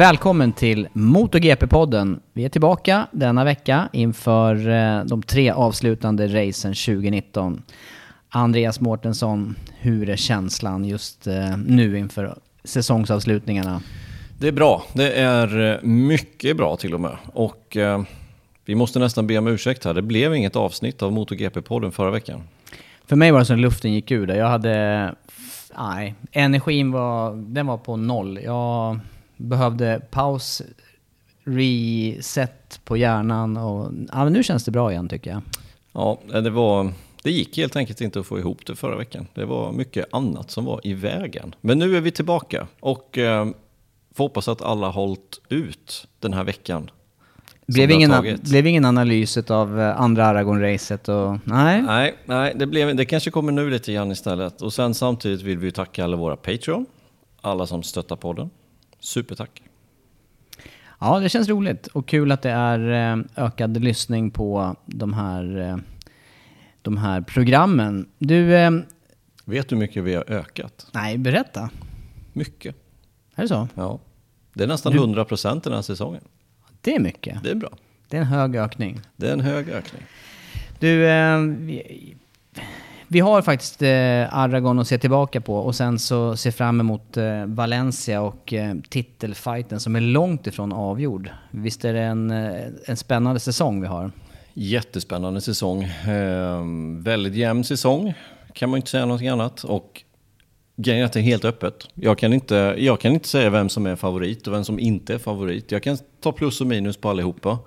Välkommen till MotoGP-podden. Vi är tillbaka denna vecka inför eh, de tre avslutande racen 2019. Andreas Mårtensson, hur är känslan just eh, nu inför säsongsavslutningarna? Det är bra. Det är eh, mycket bra till och med. Och eh, vi måste nästan be om ursäkt här. Det blev inget avsnitt av MotoGP-podden förra veckan. För mig var det som luften gick ur. Jag hade... Nej, energin var, den var på noll. Jag behövde paus, reset på hjärnan och ja, men nu känns det bra igen tycker jag. Ja, det var... Det gick helt enkelt inte att få ihop det förra veckan. Det var mycket annat som var i vägen. Men nu är vi tillbaka och eh, får hoppas att alla hållit ut den här veckan. Blev ingen, blev ingen analys av eh, andra Aragon-racet och nej. Nej, nej det, blev, det kanske kommer nu lite grann istället. Och sen samtidigt vill vi tacka alla våra Patreon, alla som stöttar podden. Supertack. Ja, det känns roligt och kul att det är eh, ökad lyssning på de här, eh, de här programmen. Du, eh, Vet du hur mycket vi har ökat? nej, berätta. Mycket. Är det så? Ja. Det är nästan Du- 100 procent den här säsongen. Det är mycket. Det är bra. Det är en hög ökning. Det är en hög ökning. Du, vi, har faktiskt eh, Aragon att se tillbaka på och sen så se fram emot eh, Valencia och eh, titelfighten som är långt ifrån avgjord. Visst är det en, eh, en spännande säsong vi har? Jättespännande säsong. Eh, väldigt jämn säsong, kan man inte säga någonting annat. Och grejen är att det är helt öppet. Jag kan, inte, jag kan inte säga vem som är favorit och vem som inte är favorit. Jag kan ta plus och minus på allihopa.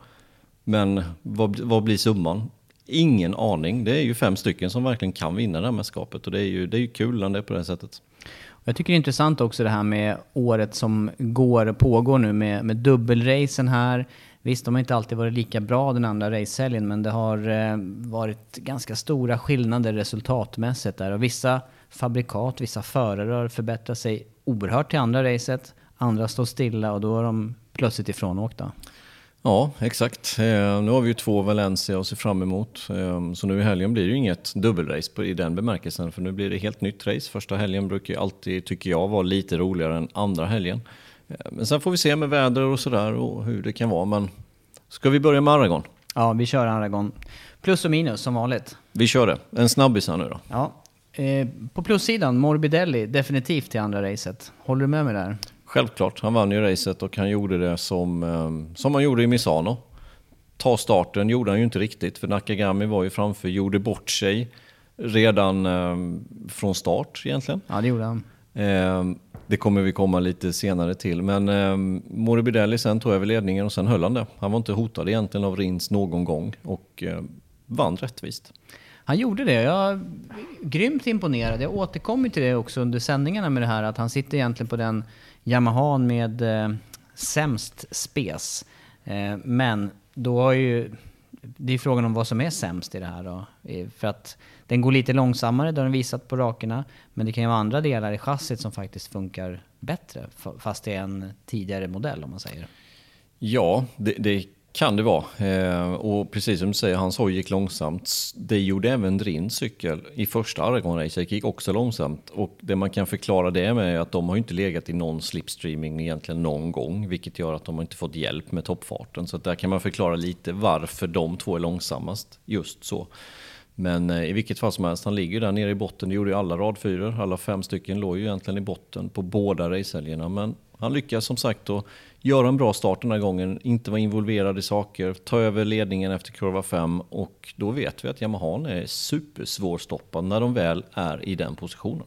Men vad, vad blir summan? Ingen aning. Det är ju fem stycken som verkligen kan vinna det här mästerskapet. Och det är ju, det är ju kul när det är på det sättet. Jag tycker det är intressant också det här med året som går, pågår nu med, med dubbelracen här. Visst, de har inte alltid varit lika bra den andra racehelgen, men det har eh, varit ganska stora skillnader resultatmässigt där. Och vissa fabrikat, vissa förare har förbättrat sig oerhört till andra racet. Andra står stilla och då är de plötsligt ifrånåkta. Ja, exakt. Eh, nu har vi ju två Valencia att se fram emot. Eh, så nu i helgen blir det ju inget dubbelrace i den bemärkelsen. För nu blir det helt nytt race. Första helgen brukar ju alltid, tycker jag, vara lite roligare än andra helgen. Eh, men sen får vi se med väder och sådär och hur det kan vara. Men ska vi börja med Aragon? Ja, vi kör Aragon. Plus och minus som vanligt. Vi kör det. En snabbis här nu då. Ja. Eh, på plussidan, Morbidelli definitivt till andra racet. Håller du med mig där? Självklart, han vann ju racet och han gjorde det som, eh, som han gjorde i Misano. Ta starten gjorde han ju inte riktigt, för Nakagami var ju framför, gjorde bort sig redan eh, från start egentligen. Ja, det gjorde han. Eh, det kommer vi komma lite senare till. Men eh, Morbidelli sen tog över ledningen och sen höll han det. Han var inte hotad egentligen av Rins någon gång och eh, vann rättvist. Han gjorde det. Jag är grymt imponerad. Jag återkommer till det också under sändningarna med det här att han sitter egentligen på den Yamahan med eh, sämst spes. Eh, men då har ju... Det är frågan om vad som är sämst i det här då. Eh, för att Den går lite långsammare, det har den visat på rakerna. Men det kan ju vara andra delar i chassit som faktiskt funkar bättre. Fast det är en tidigare modell om man säger. Ja, det, det kan det vara. Eh, och precis som du säger, hans hoj gick långsamt. Det gjorde även din cykel i första Aragon-racet, gick också långsamt. Och det man kan förklara det med är att de har inte legat i någon slipstreaming egentligen någon gång, vilket gör att de har inte fått hjälp med toppfarten. Så där kan man förklara lite varför de två är långsammast, just så. Men eh, i vilket fall som helst, han ligger där nere i botten. Det gjorde ju alla radfyror. Alla fem stycken låg ju egentligen i botten på båda racehelgerna. Men han lyckas som sagt att göra en bra start den här gången, inte vara involverad i saker, ta över ledningen efter kurva 5 och då vet vi att Yamaha är supersvårstoppad när de väl är i den positionen.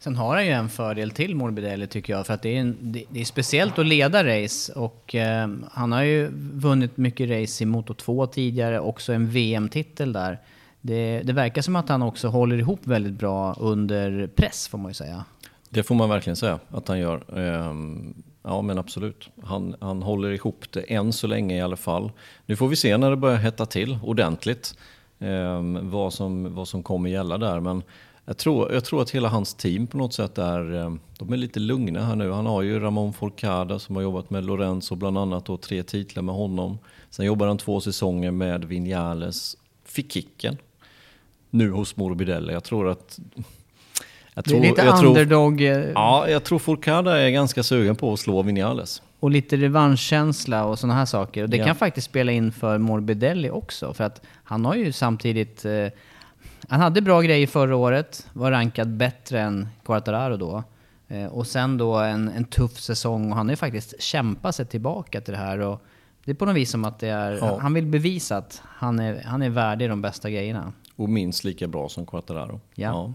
Sen har han ju en fördel till Morbidelli tycker jag, för att det är, en, det, det är speciellt att leda race och eh, han har ju vunnit mycket race i Moto 2 tidigare, också en VM-titel där. Det, det verkar som att han också håller ihop väldigt bra under press får man ju säga. Det får man verkligen säga att han gör. Ehm, ja men absolut. Han, han håller ihop det än så länge i alla fall. Nu får vi se när det börjar hetta till ordentligt. Ehm, vad, som, vad som kommer gälla där. Men jag tror, jag tror att hela hans team på något sätt är, ehm, de är lite lugna här nu. Han har ju Ramon Forcada som har jobbat med Lorenzo bland annat och tre titlar med honom. Sen jobbar han två säsonger med Vinales. Fick kicken nu hos Morbidelli. Jag tror att jag tror, det är lite jag underdog. Tror, eh, ja, jag tror Forcada är ganska sugen på att slå Vinales. Och lite revanschkänsla och sådana här saker. Och det ja. kan faktiskt spela in för Morbidelli också. För att han har ju samtidigt... Eh, han hade bra grejer förra året, var rankad bättre än Quartararo då. Eh, och sen då en, en tuff säsong och han har ju faktiskt kämpat sig tillbaka till det här. Och det är på något vis som att det är, ja. han vill bevisa att han är, han är värdig de bästa grejerna. Och minst lika bra som Quartararo. Ja. ja.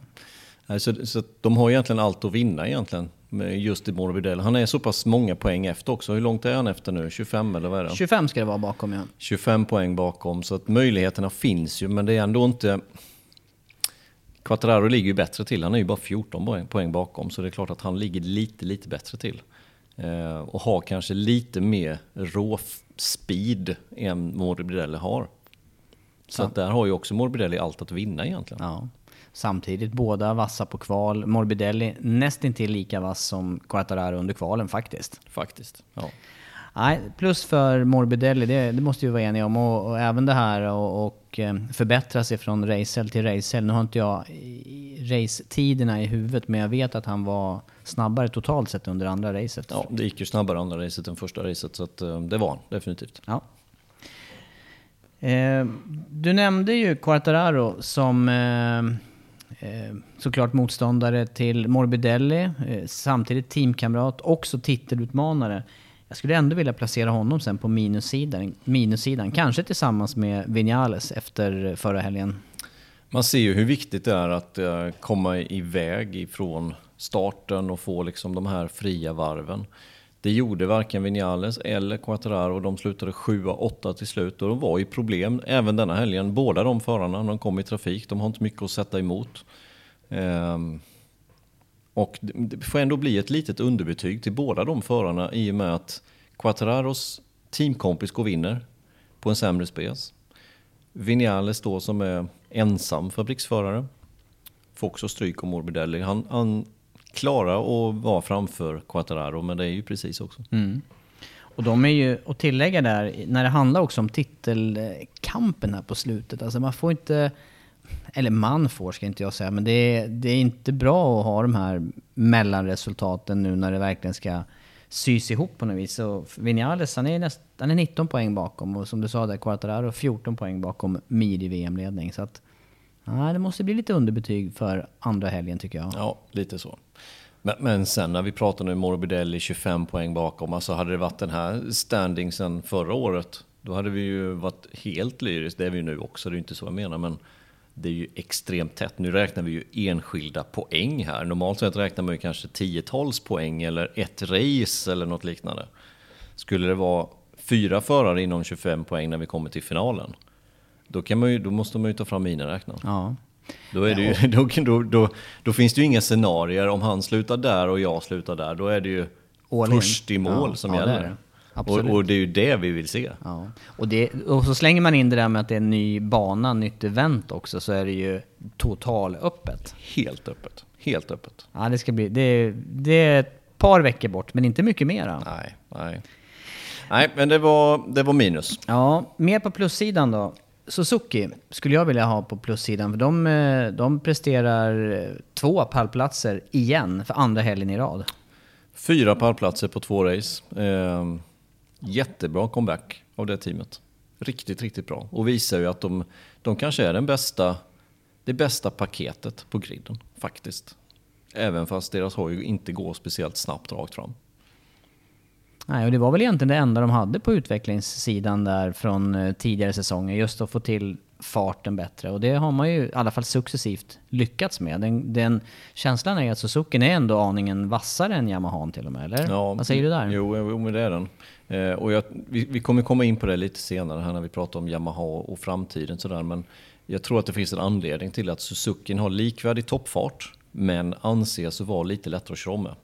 Så, så de har egentligen allt att vinna egentligen. Just i Morbidelli. Han är så pass många poäng efter också. Hur långt är han efter nu? 25 eller vad är det? 25 ska det vara bakom ja. 25 poäng bakom. Så att möjligheterna finns ju. Men det är ändå inte... Quattararo ligger ju bättre till. Han är ju bara 14 poäng bakom. Så det är klart att han ligger lite, lite bättre till. Eh, och har kanske lite mer råspeed än Morbidelli har. Så att där har ju också Morbidelli allt att vinna egentligen. Ja samtidigt. Båda vassa på kval. Morbidelli nästintill lika vass som Quartararo under kvalen faktiskt. Faktiskt, ja. Nej, plus för Morbidelli, det, det måste vi vara eniga om. Och, och även det här och, och eh, förbättra sig från racehäll till racehäll. Nu har inte jag racetiderna i huvudet, men jag vet att han var snabbare totalt sett under andra racet. Ja, det gick ju snabbare andra racet än första racet, så att, eh, det var han definitivt. Ja. Eh, du nämnde ju Quartararo som Eh, Eh, såklart motståndare till Morbidelli, eh, samtidigt teamkamrat, också titelutmanare. Jag skulle ändå vilja placera honom sen på minussidan, minussidan. kanske tillsammans med Vinales efter förra helgen. Man ser ju hur viktigt det är att eh, komma iväg ifrån starten och få liksom de här fria varven. Det gjorde varken Vinales eller Quattararo. De slutade 7-8 till slut och de var i problem även denna helgen. Båda de förarna, de kom i trafik, de har inte mycket att sätta emot. Um, och det får ändå bli ett litet underbetyg till båda de förarna i och med att Quattararos teamkompis går vinner på en sämre spes. Vinales då som är ensam fabriksförare får också stryk av Morbidelli. Han, han klara att vara framför Quattararo, men det är ju precis också. Mm. Och de är ju, att tillägga där, när det handlar också om titelkampen här på slutet, alltså man får inte, eller man får ska inte jag säga, men det är, det är inte bra att ha de här mellanresultaten nu när det verkligen ska sys ihop på något vis. Så Vinales, han är, näst, han är 19 poäng bakom och som du sa där, Quartararo 14 poäng bakom Mir i VM-ledning. Så att, ja, det måste bli lite underbetyg för andra helgen tycker jag. Ja, lite så. Men, men sen när vi pratar nu Morbidelli 25 poäng bakom, alltså hade det varit den här standing sen förra året, då hade vi ju varit helt lyriskt. Det är vi ju nu också, det är inte så jag menar, men det är ju extremt tätt. Nu räknar vi ju enskilda poäng här. Normalt sett räknar man ju kanske tiotals poäng eller ett race eller något liknande. Skulle det vara fyra förare inom 25 poäng när vi kommer till finalen, då, kan man ju, då måste man ju ta fram miniräknaren. Ja. Då, är det ju, då, då, då, då, finns det ju inga scenarier. Om han slutar där och jag slutar där, då är det ju först i mål ja, som ja, gäller. Absolut. Och, och det är ju det vi vill se. Ja. Och, det, och så slänger man in det där med att det är en ny bana, nytt event också, så är det ju total öppet. Helt öppet. Helt öppet. Ja, det ska bli... Det, det är ett par veckor bort, men inte mycket mera. Nej, nej. Nej, men det var, det var minus. Ja, mer på plussidan då. Suzuki skulle jag vilja ha på plussidan, för de, eh, de presterar eh, två pallplatser igen för andra helgen i rad. Fyra pallplatser på två race. Eh, jättebra comeback av det teamet. Riktigt, riktigt bra. Och visar ju att de, de kanske är den bästa, det bästa paketet på griden, faktiskt. Även fast deras hoj inte går speciellt snabbt rakt fram. Nej, och det var väl egentligen det enda de hade på utvecklingssidan där från eh, tidigare säsonger, just att få till farten bättre. Och det har man ju i alla fall successivt lyckats med. Den, den känslan är att Suzuki är ändå aningen vassare än Yamaha till och med, eller? Ja, Vad säger du där? Jo, jo men det är den. Eh, och jag, vi, vi kommer komma in på det lite senare här när vi pratar om Yamaha och framtiden sådär. Men jag tror att det finns en anledning till att Suzuki har likvärdig toppfart men anses vara lite lättare att köra med.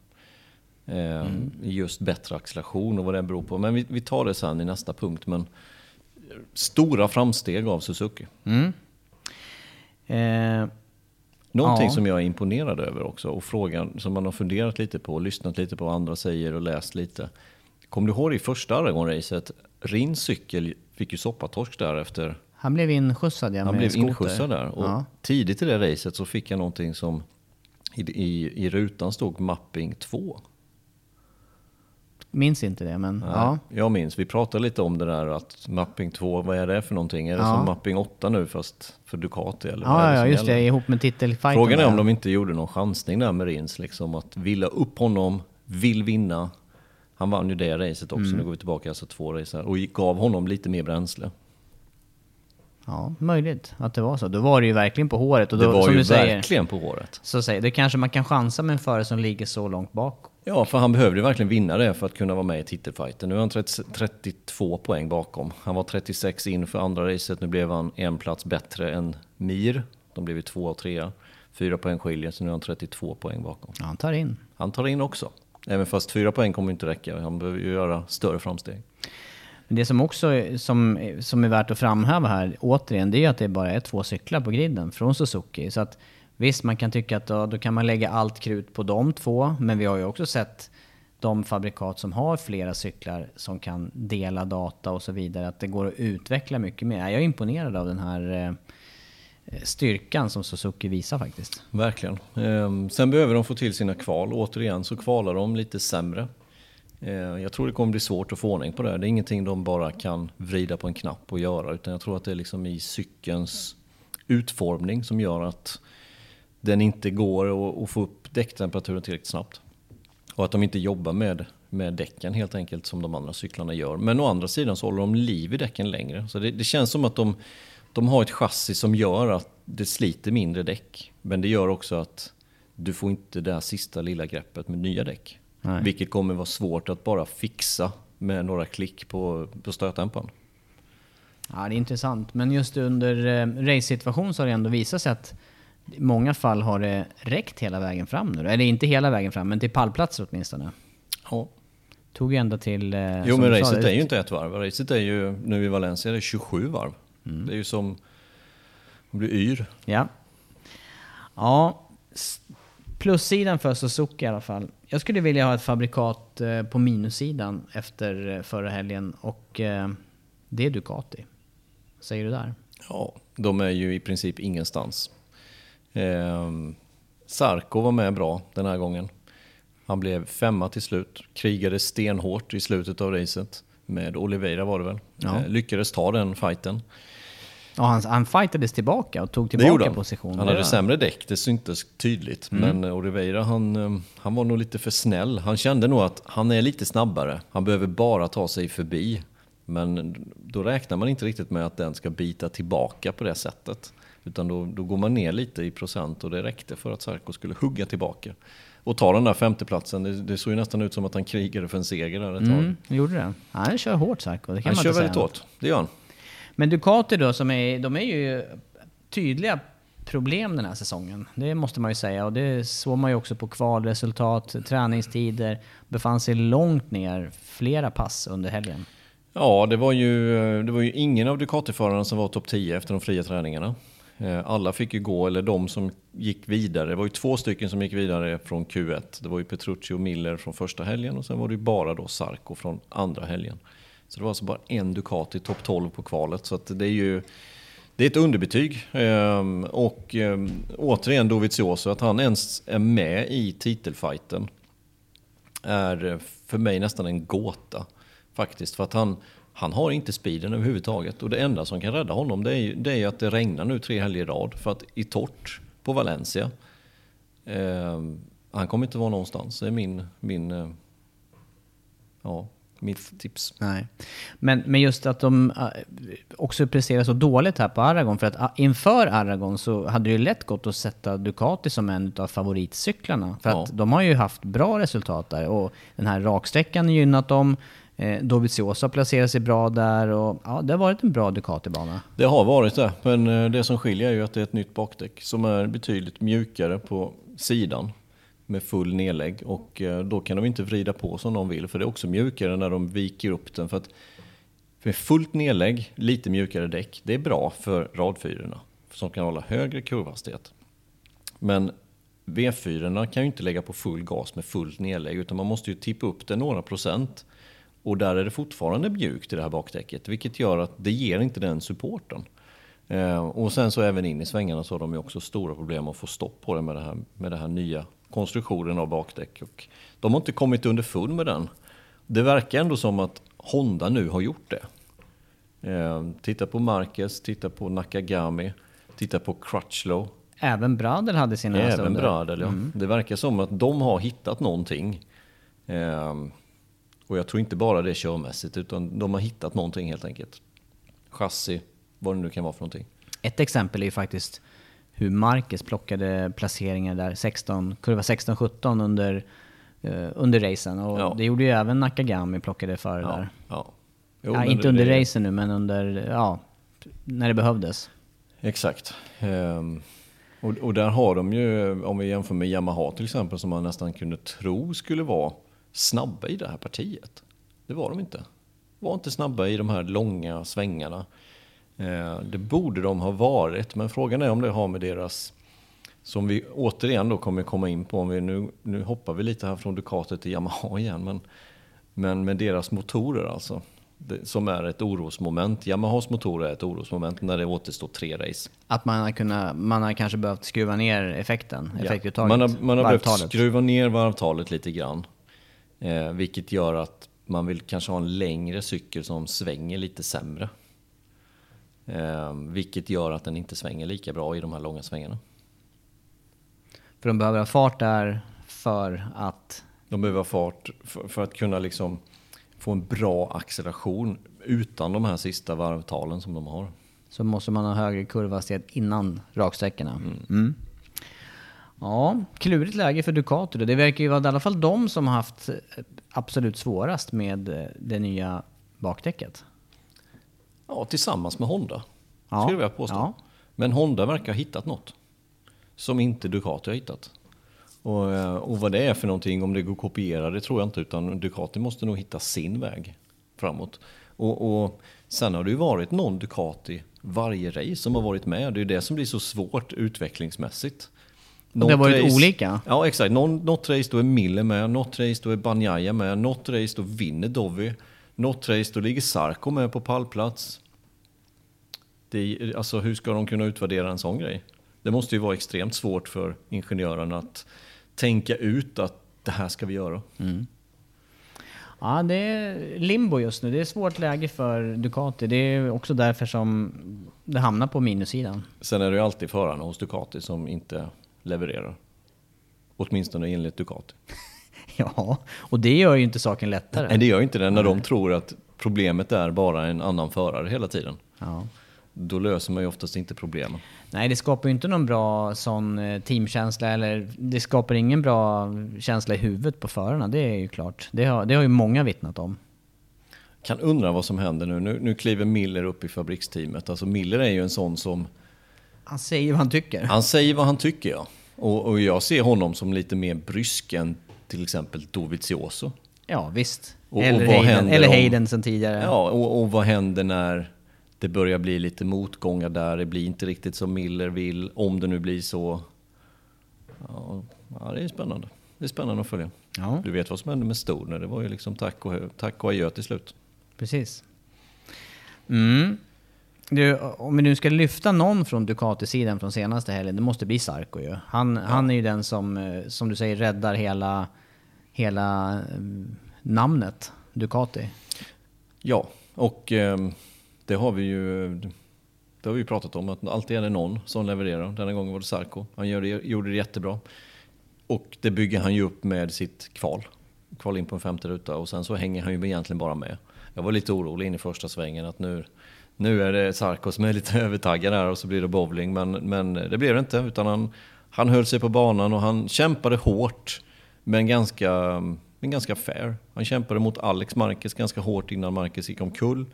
Eh, Mm. Just bättre acceleration och vad det beror på. Men vi, vi tar det sen i nästa punkt. Men stora framsteg av Suzuki. Eh, Någonting Ja. som jag är imponerad över också och frågan som man har funderat lite på, lyssnat lite på vad andra säger och läst lite. Kommer du ihåg i första Aragon-racet? Rins cykel fick ju soppatorsk där efter han blev inskjutsad ja, han blev skoter. inskjutsad där. Och Ja. tidigt i det racet så fick jag någonting som i, i, i rutan stod mapping 2. Minns inte det, men ja. Jag minns, vi pratade lite om det där att mapping 2, vad är det för någonting? Är det Ja. som mapping 8 nu fast för Ducati? Eller Ja, det ja, just gäller? det. Ihop med titelfighten. Frågan är om de inte gjorde någon chansning där med Rins, liksom att villa upp honom, vill vinna. Han vann ju det racet också, Mm. nu går vi tillbaka alltså två race här, och gav honom lite mer bränsle. Ja, möjligt att det var så. Då var det ju verkligen på håret. Och Det då, var som ju du säger, verkligen på håret. så säger, det kanske man kan chansa med en förare som ligger så långt bak. Ja, för han behövde verkligen vinna det för att kunna vara med i titelfighten. Nu är han 30, 32 poäng bakom. Han var 36 in för andra racet, nu blev han en plats bättre än Mir. De blev ju två och trea. Fyra poäng skiljer, så nu är han 32 poäng bakom. Han tar in. Han tar in också. Även fast fyra poäng kommer inte räcka, han behöver ju göra större framsteg. Men det som också som, som är värt att framhäva här, återigen, det är att det bara är två cyklar på griden från Suzuki. Så att visst, man kan tycka att då, då kan man lägga allt krut på de två, men vi har ju också sett de fabrikat som har flera cyklar som kan dela data och så vidare, att det går att utveckla mycket mer. Jag är imponerad av den här eh, styrkan som Suzuki visar faktiskt. Verkligen. Ehm, sen behöver de få till sina kval. Återigen så kvalar de lite sämre. Ehm, jag tror det kommer bli svårt att få ordning på det. Det är ingenting de bara kan vrida på en knapp och göra. Utan jag tror att det är liksom i cykelns utformning som gör att den inte går att- få upp däcktemperaturen tillräckligt snabbt. Och att de inte jobbar med, med däcken helt enkelt som de andra cyklarna gör. Men å andra sidan så håller de liv i däcken längre. Så det, det känns som att de, de har ett chassi som gör att det sliter mindre däck. Men det gör också att du får inte det här sista lilla greppet med nya däck. Nej. Vilket kommer vara svårt att bara fixa med några klick på, på stötdämparen. Ja, det är intressant. Men just under eh, race-situation så har det ändå visat sig att i många fall har det räckt hela vägen fram nu. Eller inte hela vägen fram, men till pallplatser åtminstone. Ja. Tog ju ända till... Eh, Jo men racet är ju inte ett varv. Racet är ju nu i Valencia det är 27 varv. Mm. Det är ju som... Man blir yr. Ja. Ja, plussidan för Suzuki i alla fall. Jag skulle vilja ha ett fabrikat eh, på minussidan efter eh, förra helgen och det är Ducati. Vad säger du där? Ja, de är ju i princip ingenstans. Ehm, Sarko var med bra den här gången. Han blev femma till slut, krigade stenhårt i slutet av racet. Med Oliveira var det väl. Ja. Eh, lyckades ta den fighten. Ja, han, han fightades tillbaka och tog tillbaka han. position. Han hade sämre däck, det syntes tydligt. Men eh, Oliveira han, eh, han var nog lite för snäll. Han kände nog att han är lite snabbare. Han behöver bara ta sig förbi. Men då räknar man inte riktigt med att den ska bita tillbaka på det sättet. Utan då, då går man ner lite i procent och det räckte för att Sarko skulle hugga tillbaka. Och ta den där femteplatsen. Det, det såg ju nästan ut som att han krigade för en seger där ett tag. Mm, gjorde det? Ja, han kör hårt Sarko, det kan Han man kör inte väldigt säga. hårt, det gör han. Men Ducati då, som är, de är ju tydliga problem den här säsongen. Det måste man ju säga. Och det såg man ju också på kvalresultat, träningstider. Befann sig långt ner flera pass under helgen. Ja, det var ju, det var ju ingen av Ducati-förarna som var topp 10 efter de fria träningarna. Eh, alla fick ju gå, eller de som gick vidare. Det var ju två stycken som gick vidare från Q1. Det var ju Petrucci och Miller från första helgen och sen var det ju bara då Sarko från andra helgen. Så det var alltså bara en Ducati topp 12 på kvalet. Så det är ju det är ett underbetyg. Ehm, och ehm, återigen Dovizioso, att han ens är med i titelfighten är för mig nästan en gåta. Faktiskt, för att han, han har inte speeden överhuvudtaget. Och det enda som kan rädda honom det är ju det är att det regnar nu tre helger i rad. För att i torrt på Valencia, eh, han kommer inte vara någonstans. Det är min, min eh, ja, mitt tips. Nej. Men, men just att de äh, också presterar så dåligt här på Aragon. För att äh, inför Aragon så hade det ju lätt gått att sätta Ducati som en av favoritcyklarna. För ja. att de har ju haft bra resultat där. Och den här raksträckan gynnat dem. Eh, Dovizioso placerar sig bra där och ja, det har varit en bra Ducati-bana. Det har varit det, men eh, det som skiljer är ju att det är ett nytt bakdäck som är betydligt mjukare på sidan med full nedlägg och eh, då kan de inte vrida på som de vill för det är också mjukare när de viker upp den. För att med fullt nedlägg, lite mjukare däck, det är bra för radfyrorna som kan hålla högre kurvhastighet. Men V4 kan ju inte lägga på full gas med fullt nedlägg utan man måste ju tippa upp det några procent och där är det fortfarande mjukt i det här bakdäcket vilket gör att det ger inte den supporten. Eh, och sen så även in i svängarna så har de ju också stora problem att få stopp på det med det här, med det här nya konstruktionen av bakdäck. Och de har inte kommit underfund med den. Det verkar ändå som att Honda nu har gjort det. Eh, titta på Marquez, titta på Nakagami, titta på Crutchlow. Även Bradel hade sina Även stunder. Bradel, ja. Mm. Det verkar som att de har hittat någonting. Eh, och jag tror inte bara det är körmässigt, utan de har hittat någonting helt enkelt. Chassi, vad det nu kan vara för någonting. Ett exempel är ju faktiskt hur Marquez plockade placeringar där 16, kurva 16-17 under, uh, under racen. Och ja. det gjorde ju även Nakagami plockade före ja, där. Ja. Jo, ja, inte under det... racen nu, men under, ja, när det behövdes. Exakt. Um, och, och, där har de ju, om vi jämför med Yamaha till exempel, som man nästan kunde tro skulle vara snabba i det här partiet. Det var de inte. Var inte snabba i de här långa svängarna. Eh, det borde de ha varit, men frågan är om det har med deras, som vi återigen då kommer komma in på, om vi nu, nu hoppar vi lite här från Ducati till Yamaha igen, men, men med deras motorer alltså. Det, som är ett orosmoment. Yamahas motorer är ett orosmoment när det återstår tre race. Att man har, kunnat, man har kanske behövt skruva ner effekten, ja. effektuttaget? Man har, man har behövt skruva ner varvtalet lite grann. Eh, vilket gör att man vill kanske ha en längre cykel som svänger lite sämre. Eh, vilket gör att den inte svänger lika bra i de här långa svängarna. För de behöver ha fart där för att? De behöver ha fart för, för att kunna liksom få en bra acceleration utan de här sista varvtalen som de har. Så måste man ha högre kurvhastighet innan raksträckorna? Mm. Mm. Ja, klurigt läge för Ducati. Det verkar ju vara i alla fall de som har haft absolut svårast med eh, det nya bakdäcket. Ja, tillsammans med Honda. Ja. Skulle jag påstå. Ja. Men Honda verkar ha hittat något. Som inte Ducati har hittat. Och, eh, och vad det är för någonting, om det går att kopiera, det tror jag inte. Utan Ducati måste nog hitta sin väg framåt. Och, och sen har det ju varit någon Ducati varje race som har varit med. Det är ju det som blir så svårt utvecklingsmässigt. Något det har varit race, olika? Ja, exakt. Någon, något race då är Miller med, något race då är Banjaya med, något race då vinner Dovi. Något race, då ligger Sarko med på pallplats. Det, alltså hur ska de kunna utvärdera en sån grej? Det måste ju vara extremt svårt för ingenjörerna att tänka ut att det här ska vi göra. Mm. Ja, det är limbo just nu. Det är svårt läge för Ducati. Det är också därför som det hamnar på minussidan. Sen är det ju alltid förarna hos Ducati som inte levererar. Åtminstone enligt Ducati. Ja, och det gör ju inte saken lättare. Nej, det gör inte det när Nej. de tror att problemet är bara en annan förare hela tiden. Ja. Då löser man ju oftast inte problemen. Nej, det skapar ju inte någon bra sån eh, teamkänsla eller det skapar ingen bra känsla i huvudet på förarna. Det är ju klart. Det har, det har ju många vittnat om. Kan undra vad som händer nu. nu. Nu kliver Miller upp i fabriksteamet. Alltså Miller är ju en sån som Han säger vad han tycker. Han säger vad han tycker, ja. Och, och jag ser honom som lite mer brysk än till exempel Dovizioso. Ja, visst. Och- eller och Hayden, eller Hayden sen tidigare. Ja, och, och vad händer när det börjar bli lite motgångar där? Det blir inte riktigt som Miller vill, om det nu blir så. Ja, det är spännande. Det är spännande att följa. Ja. Du vet vad som hände med Stoner? Det var ju liksom tack och, tack och adjö till slut. Precis. Mm. Du, om vi nu ska lyfta någon från Ducati-sidan från senaste helgen, det måste bli Sarko ju. Han, han är ju den som, eh, som du säger, räddar hela, hela eh, namnet Ducati. Ja, och ehm, det har vi ju det har vi pratat om, att alltid är det någon som levererar. Denna gången var det Sarko. Han gör det, gjorde det jättebra. Och det bygger han ju upp med sitt kval. Kval in på en femte ruta och sen så hänger han ju egentligen bara med. Jag var lite orolig in i första svängen att nu, nu är det Sarko som är lite övertaggad här och så blir det bowling. Men, men det blev det inte, utan han, han höll sig på banan och han kämpade hårt. Men ganska, men ganska fair. Han kämpade mot Alex Marquez ganska hårt innan Marquez gick omkull.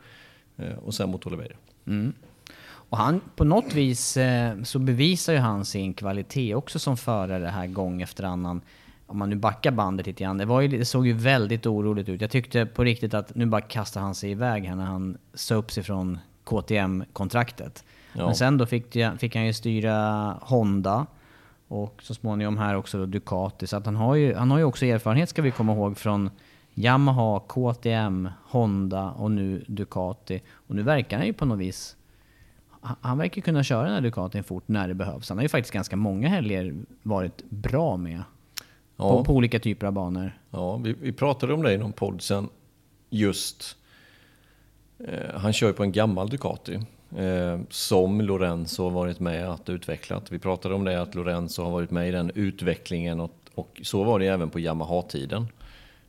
Eh, och sen mot Oliveira. Mm. Och han, på något vis eh, så bevisar ju han sin kvalitet också som förare här gång efter annan. Om man nu backar bandet lite grann. Det, var ju, det såg ju väldigt oroligt ut. Jag tyckte på riktigt att nu bara kastar han sig iväg här när han sa upp sig från KTM-kontraktet. Ja. Men sen då fick, fick han ju styra Honda och så småningom här också då Ducati. Så att han har ju, han har ju också erfarenhet ska vi komma ihåg från Yamaha, KTM, Honda och nu Ducati. Och nu verkar han ju på något vis han- verkar kunna köra den här Ducatin fort när det behövs. Han har ju faktiskt ganska många helger varit bra med. Ja. På, på olika typer av banor. Ja, vi, vi pratade om det i någon podd sen. Just, han kör ju på en gammal Ducati. Eh, som Lorenzo har varit med att utvecklat. Vi pratade om det att Lorenzo har varit med i den utvecklingen och, och så var det även på Yamaha-tiden.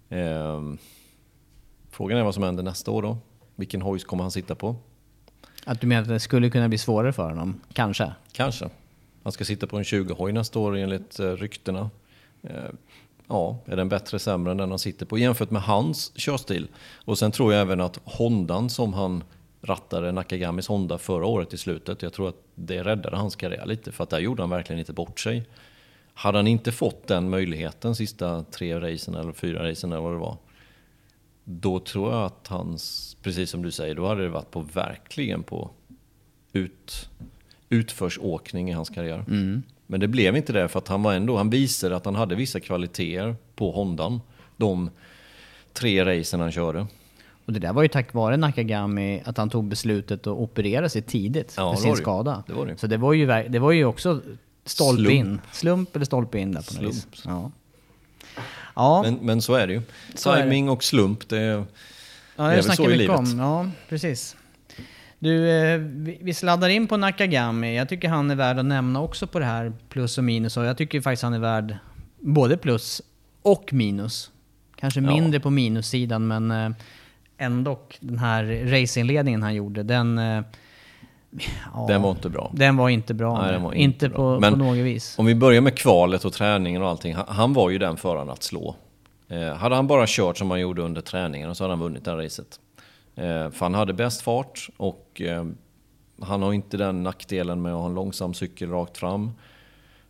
Eh, frågan är vad som händer nästa år då. Vilken hojs kommer han sitta på? Att du menar att det skulle kunna bli svårare för honom? Kanske? Kanske. Han ska sitta på en 20-hoj nästa år enligt eh, ryktena. Ja, är den bättre sämre än den han sitter på jämfört med hans körstil? Och sen tror jag även att Hondan som han rattade Nakagamis Honda förra året i slutet, jag tror att det räddade hans karriär lite för att där gjorde han verkligen inte bort sig. Hade han inte fått den möjligheten sista tre racen eller fyra racen eller vad det var, då tror jag att hans, precis som du säger, då hade det varit på verkligen på ut, utförsåkning i hans karriär. Men det blev inte det för att han var ändå, han visade att han hade vissa kvaliteter på Hondan. De tre racen han körde. Och det där var ju tack vare Nakagami att han tog beslutet att operera sig tidigt Ja, för sin skada. Det det. Så det var ju, det var ju också stolpe Slump. in. Slump eller stolpe in där på något vis. Ja. Ja, Men, men så är det ju. Så. Timing och slump, det ja, det är väl så i livet. om. Ja, precis. Du, eh, vi, sladdar in på Nakagami. Jag tycker han är värd att nämna också på det här plus och minus. Och jag tycker faktiskt han är värd både plus och minus. Kanske Ja. mindre på minussidan, men eh, ändå den här racinginledningen han gjorde, den... eh, ja, Den var inte bra. Den var inte bra. Nej, var inte inte bra. på, Men- på något vis. Om vi börjar med kvalet och träningen och allting. Han, han var ju den föraren att slå. Eh, hade han bara kört som han gjorde under träningen så hade han vunnit det här racet. Eh, för han hade bäst fart och eh, han har inte den nackdelen med att ha en långsam cykel rakt fram.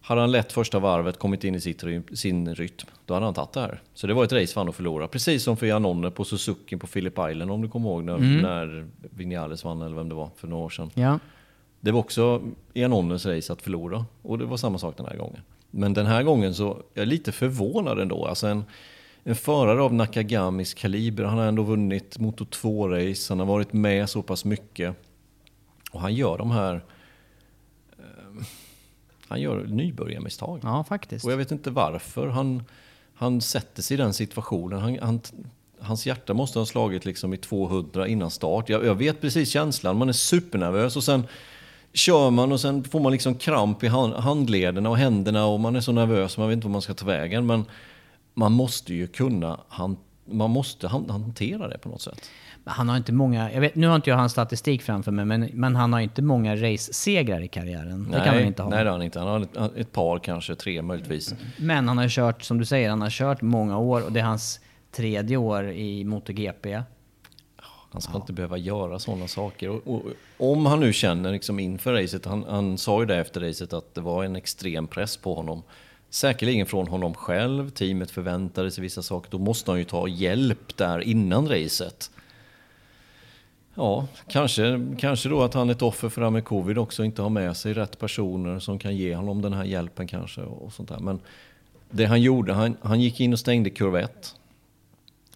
Hade han lätt första varvet, kommit in i sitt, sin rytm, då hade han tagit det här. Så det var ett race för han att förlora. Precis som för Janone på Suzuki på Phillip Island om du kommer ihåg när, när Vinales vann eller vem det var för några år sedan. Ja. Det var också Ianones race att förlora och det var samma sak den här gången. Men den här gången så är jag lite förvånad ändå. Alltså en, en förare av Nakagamis kaliber, han har ändå vunnit Moto 2-race, han har varit med så pass mycket. Och han gör de här... Eh, han gör nybörjarmisstag. ja, faktiskt. Och jag vet inte varför. Han, han sätter sig i den situationen. Han, han, hans hjärta måste ha slagit liksom i 200 innan start. Jag, jag vet precis känslan. Man är supernervös och sen kör man och sen får man liksom kramp i hand, handlederna och händerna och man är så nervös man vet inte vad man ska ta vägen. Men man måste ju kunna han, man måste han, hantera det på något sätt. Han har inte många, jag vet, nu har inte jag hans statistik framför mig, men, men han har inte många race-segrar i karriären. Det kan han inte ha. Nej, det har han inte. Han har ett, ett par, kanske tre möjligtvis. Men han har kört, som du säger, han har kört många år och det är hans tredje år i MotoGP. Han ska inte behöva göra sådana saker. Och, och, om han nu känner liksom inför racet, han, han sa ju det efter racet att det var en extrem press på honom. Säkerligen från honom själv, teamet förväntade sig vissa saker. Då måste han ju ta hjälp där innan racet. Ja, kanske, kanske då att han är ett offer för det här med covid också, inte har med sig rätt personer som kan ge honom den här hjälpen kanske. och sånt där. Men det han gjorde, han, han gick in och stängde kurva 1.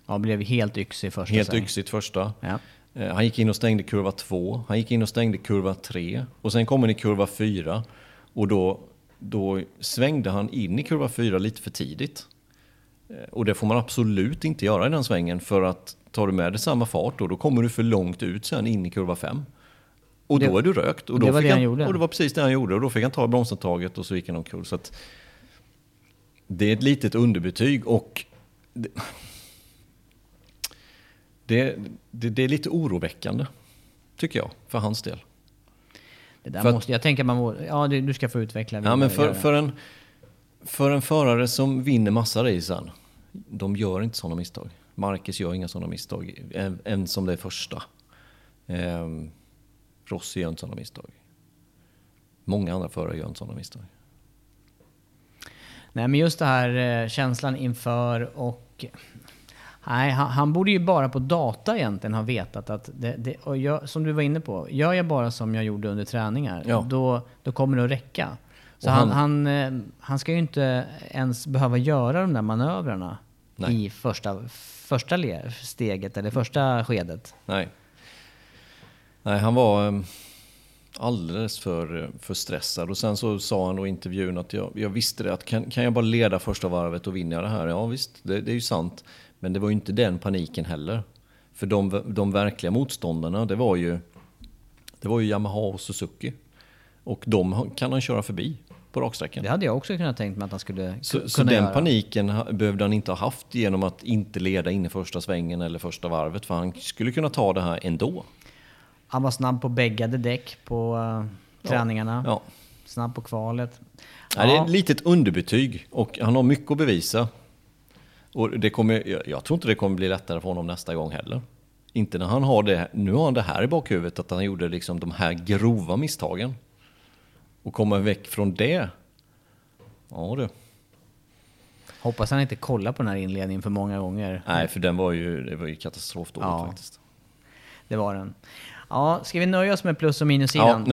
Ja, blev helt yxig första Helt yxigt första. Ja. Eh, Han gick in och stängde kurva 2. Han gick in och stängde kurva 3. Och sen kom han i kurva 4. Och då, då svängde han in i kurva 4 lite för tidigt. Eh, Och det får man absolut inte göra i den svängen. För att tar du med dig samma fart då, då kommer du för långt ut sen in i kurva 5. Och Det- då är du rökt. Och det då var fick det han gjorde. Och det var precis det han gjorde. Och då fick han ta bromsantaget och så gick han omkull. Så att det är ett litet underbetyg och det, det, det, det är lite oroväckande, tycker jag, för hans del. Det där För måste, jag tänker att man må, ja, det, du ska få utveckla Ja, men för, för, en, för en förare som vinner massa racen, de gör inte sådana misstag. Marcus gör inga sådana misstag, än, än som det är första. Ehm, Rossi gör inte sådana misstag. Många andra förare gör inte sådana misstag. Nej, men just det här eh, känslan inför och... Nej, han, han borde ju bara på data egentligen ha vetat att det, det och jag, som du var inne på, gör jag bara som jag gjorde under träningar, Ja. då, då kommer det att räcka. Så han, han- han, eh, han ska ju inte ens behöva göra de där manövrarna Nej. i första, första steget eller första skedet. Nej. Nej, han var eh, alldeles för, för stressad. Och sen så sa han då i intervjun att jag, jag visste det, att kan, kan jag bara leda första varvet och vinna det här? Ja visst, det, det är ju sant. Men det var ju inte den paniken heller. För de, de verkliga motståndarna, det var ju, det var ju Yamaha och Suzuki. Och de kan han köra förbi på raksträckan. Det hade jag också kunnat tänkt mig att han skulle Så, ku- så kunna den göra. paniken behövde han inte ha haft genom att inte leda in i första svängen eller första varvet. För han skulle kunna ta det här ändå. Han var snabb på bäggade däck på eh, träningarna. Ja. Snabb på kvalet. Ja. Det är ett litet underbetyg och han har mycket att bevisa. Och det kommer, jag, tror inte det kommer bli lättare för honom nästa gång heller. Inte när han har det, nu har han det här i bakhuvudet att han gjorde liksom de här grova misstagen. Och komma väck från det. Ja du. Hoppas han inte kollar på den här inledningen för många gånger. Nej, för den var ju, det var ju katastrofdåligt Ja. faktiskt. Det var den. Ja, ska vi nöja oss med plus och minussidan? Ja,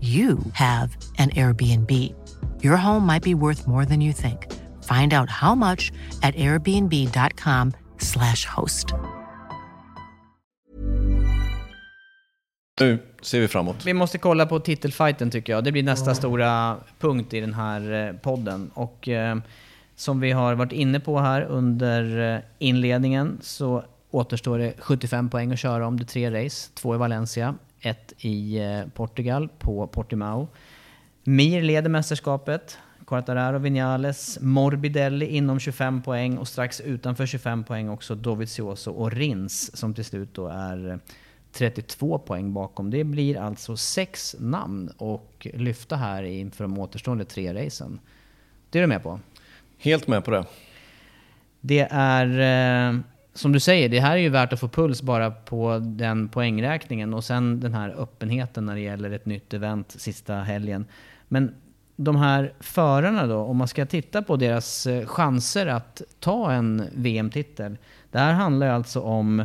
you have an Airbnb. Your home might be worth more than you think. Find out how much at airbnb.com/slash host. Nu ser vi framåt. Vi måste kolla på titelfighten tycker jag. Det blir nästa stora punkt i den här eh, podden. Och eh, som vi har varit inne på här under eh, inledningen så återstår det 75 poäng att köra om det är tre race. Två i Valencia, ett i eh, Portugal på Portimao. Mir leder mästerskapet. Quartararo, Vinales, Morbidelli inom 25 poäng och strax utanför 25 poäng också Dovizioso och Rins som till slut då är 32 poäng bakom. Det blir alltså sex namn och lyfta här inför de återstående tre racen. Det är du med på? Helt med på det. Det är, eh, som du säger, det här är ju värt att få puls bara på den poängräkningen och sen den här öppenheten när det gäller ett nytt event sista helgen. Men de här förarna då, om man ska titta på deras eh, chanser att ta en VM-titel. Det här handlar ju alltså om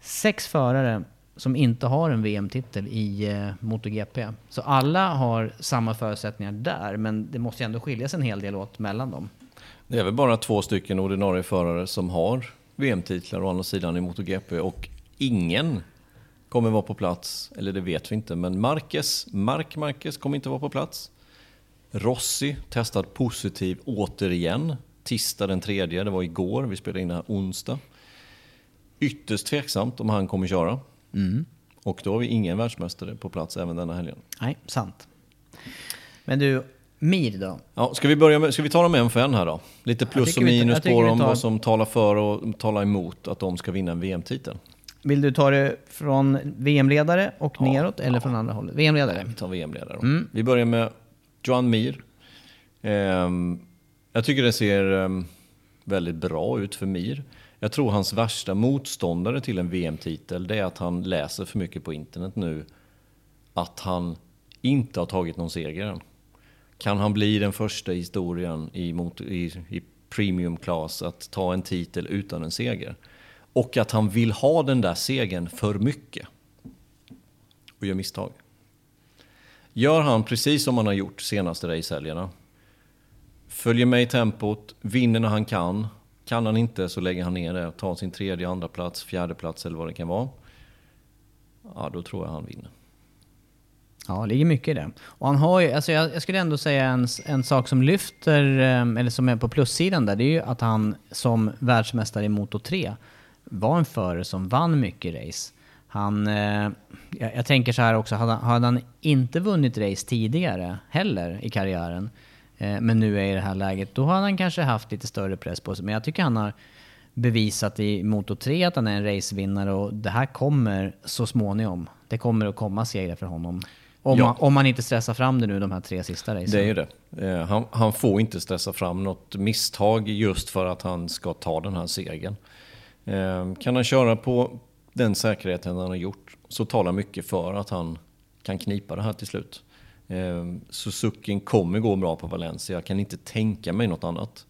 sex förare som inte har en VM-titel i eh, MotoGP. Så alla har samma förutsättningar där, men det måste ju ändå skilja sig en hel del åt mellan dem. Det är väl bara två stycken ordinarie förare som har VM-titlar å andra sidan i MotoGP och ingen kommer vara på plats, eller det vet vi inte, men Marquez, Mark Marquez kommer inte vara på plats. Rossi testad positiv återigen, tisdag den tredje, det var igår, vi spelade in det här onsdag. Ytterst tveksamt om han kommer köra. Mm. Och då har vi ingen världsmästare på plats även denna helgen. Nej, sant. Men du, Mir då? Ja, ska, vi börja med, ska vi ta dem en för en här då? Lite plus och vi- minus på dem, tar- vad som talar för och talar emot att de ska vinna en VM-titel. Vill du ta det från VM-ledare och neråt eller från andra hållet? VM-ledare? Vi tar VM-ledare. Mm. Vi börjar med Joan Mir. Ehm, jag tycker det ser ehm, väldigt bra ut för Mir. Jag tror hans värsta motståndare till en VM-titel det är att han läser för mycket på internet nu. Att han inte har tagit någon seger än. Kan han bli den första i historien i, mot, i, i premium class att ta en titel utan en seger? Och att han vill ha den där segern för mycket. Och gör misstag. Gör han precis som han har gjort senaste racehelgerna. Följer med i tempot, vinner när han kan. Kan han inte så lägger han ner det och tar sin tredje, andra plats, fjärde plats eller vad det kan vara. Ja, då tror jag han vinner. Ja, det ligger mycket i det. Och han har ju, alltså jag, jag skulle ändå säga en, en sak som lyfter, ehm, eller som är på plussidan där, det är ju att han som världsmästare i Moto 3 var en förare som vann mycket race. Han, eh, jag, jag tänker så här också, hade, han- hade han inte vunnit race tidigare heller i karriären, eh, men nu är i det här läget, då hade han kanske haft lite större press på sig. Men jag tycker han har bevisat i Moto 3 att han är en racevinnare och det här kommer så småningom. Det kommer att komma segrar för honom. Om, Ja. man, om man inte stressar fram det nu de här tre sista racen. Det är ju det. Eh, Han, han får inte stressa fram något misstag just för att han ska ta den här segern. Eh, Kan han köra på den säkerheten han har gjort så talar mycket för att han kan knipa det här till slut. Eh, Suzuki kommer gå bra på Valencia, jag kan inte tänka mig något annat.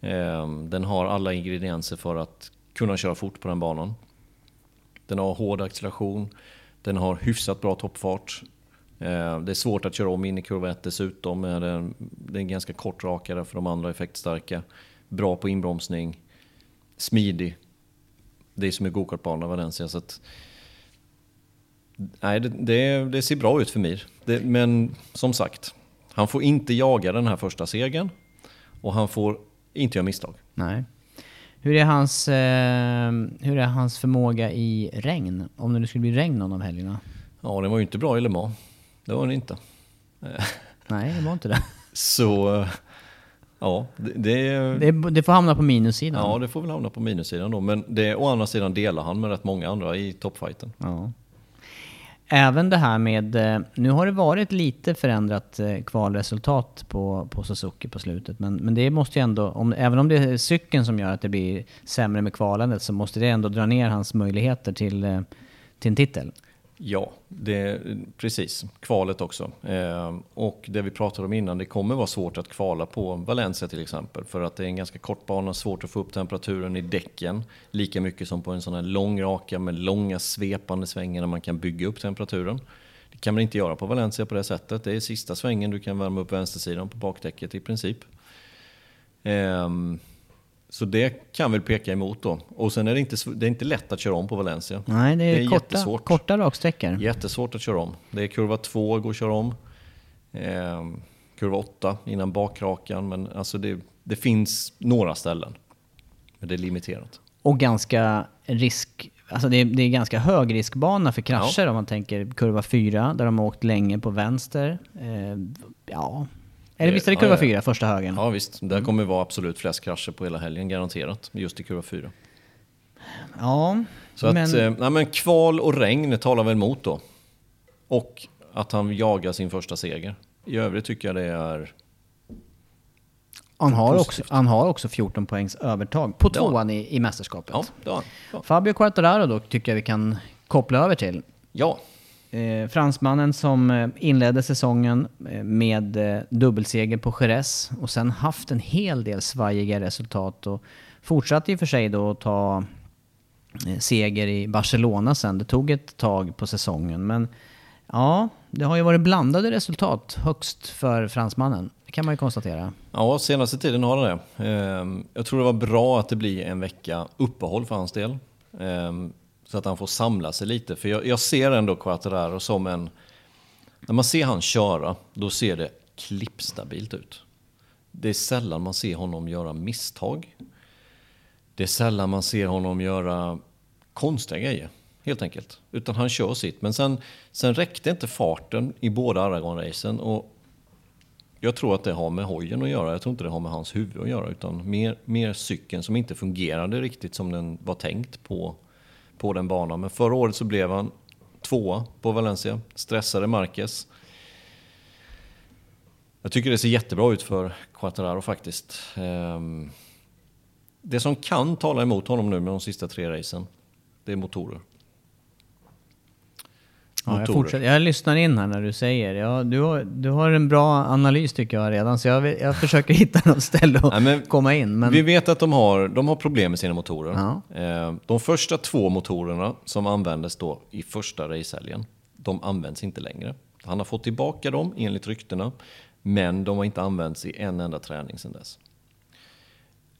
Eh, Den har alla ingredienser för att kunna köra fort på den banan. Den har hård acceleration, den har hyfsat bra toppfart. Eh, Det är svårt att köra om in i kurva 1 dessutom. Eh, Det är en, det är en ganska kort rakare för de andra effektstarka. Bra på inbromsning. Smidig. Det är som en gokartbana Valencia. Så att, nej, det, det, det ser bra ut för Mir. Det, men som sagt, han får inte jaga den här första segern. Och han får inte göra misstag. Nej. Hur är, hans, eh, hur är hans förmåga i regn? Om det nu skulle bli regn någon av helgerna? Ja, den var ju inte bra i Le Mans. Det var den inte. Nej, det var inte det. Så, ja, det, det, Det, det får hamna på minussidan. Ja, det får väl hamna på minussidan då. Men det, å andra sidan delar han med rätt många andra i toppfighten. Ja. Även det här med, eh, nu har det varit lite förändrat eh, kvalresultat på, på Suzuki på slutet. Men, men det måste ju ändå, om, även om det är cykeln som gör att det blir sämre med kvalandet så måste det ändå dra ner hans möjligheter till, eh, till en titel. Ja, det, precis. Kvalet också. Eh, och det vi pratade om innan, det kommer vara svårt att kvala på Valencia till exempel. För att det är en ganska kort bana, svårt att få upp temperaturen i däcken. Lika mycket som på en sån här lång raka med långa svepande svängar där man kan bygga upp temperaturen. Det kan man inte göra på Valencia på det sättet. Det är sista svängen du kan värma upp vänstersidan på bakdäcket i princip. Eh, så det kan väl peka emot då. Och sen är det inte, det är inte lätt att köra om på Valencia. Nej, det är, Det är korta, jättesvårt. korta raksträckor. Jättesvårt att köra om. Det är kurva 2 går att köra om. Ehm, kurva 8 innan bakrakan. Men alltså det, det finns några ställen. Men det är limiterat. Och ganska risk... Alltså det är, det är ganska hög riskbana för krascher om man tänker kurva 4 där de har åkt länge på vänster. Eh, ja, Eller visst är det kurva Ja, ja. 4, första högen? Ja visst, där kommer det vara absolut flest krascher på hela helgen, garanterat. Just i kurva 4. Ja, Så men... att, eh, nej, men kval och regn talar väl emot då. Och att han jagar sin första seger. I övrigt tycker jag det är... Han har, också, han har också 14 poängs övertag på tvåan i, i mästerskapet. Ja, det har han. Ja. Fabio Quartararo då tycker jag vi kan koppla över till. ja. Eh, fransmannen som eh, inledde säsongen eh, med eh, dubbelseger på Jerez och sen haft en hel del svajiga resultat och fortsatte i och för sig då att ta eh, seger i Barcelona sen. Det tog ett tag på säsongen men ja, det har ju varit blandade resultat högst för fransmannen. Det kan man ju konstatera. Ja, senaste tiden har det det. Ehm, jag tror det var bra att det blir en vecka uppehåll för hans del. Ehm, så att han får samla sig lite. För jag, jag ser ändå Quattararo som en... När man ser han köra, då ser det klippstabilt ut. Det är sällan man ser honom göra misstag. Det är sällan man ser honom göra konstiga grejer, helt enkelt. Utan han kör sitt. Men sen, sen räckte inte farten i båda Aragon-racen. Och jag tror att det har med hojen att göra. Jag tror inte det har med hans huvud att göra. Utan mer, mer cykeln som inte fungerade riktigt som den var tänkt på, på den banan. Men förra året så blev han tvåa på Valencia. Stressade Marquez. Jag tycker det ser jättebra ut för Quattararo faktiskt. Ehm, det som kan tala emot honom nu med de sista tre racen, det är motorer. Ja, jag, fortsätter. jag lyssnar in här när du säger. Ja, du, har, du har en bra analys tycker jag redan, så jag, jag försöker hitta något ställe att Nej, komma in. Men Vi vet att de har, de har problem med sina motorer. Ja. Eh, De första två motorerna som användes då i första racehelgen, de används inte längre. Han har fått tillbaka dem enligt ryktena, men de har inte använts i en enda träning sedan dess.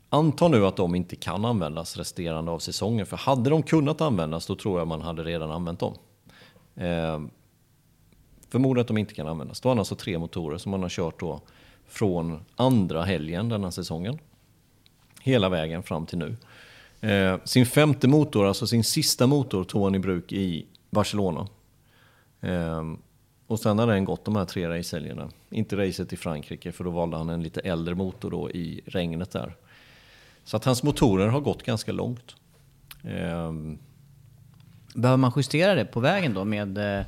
Anta nu att de inte kan användas resterande av säsongen, för hade de kunnat användas då tror jag man hade redan använt dem. Eh, förmodar att de inte kan användas. Då har han alltså tre motorer som man har kört då från andra helgen denna säsongen. Hela vägen fram till nu. Eh, sin femte motor, alltså sin sista motor, tog han i bruk i Barcelona. Eh, och sen har den gått de här tre racehelgerna. Inte racet i Frankrike, för då valde han en lite äldre motor då i regnet där. Så att hans motorer har gått ganska långt. Eh, behöver man justera det på vägen då med eh,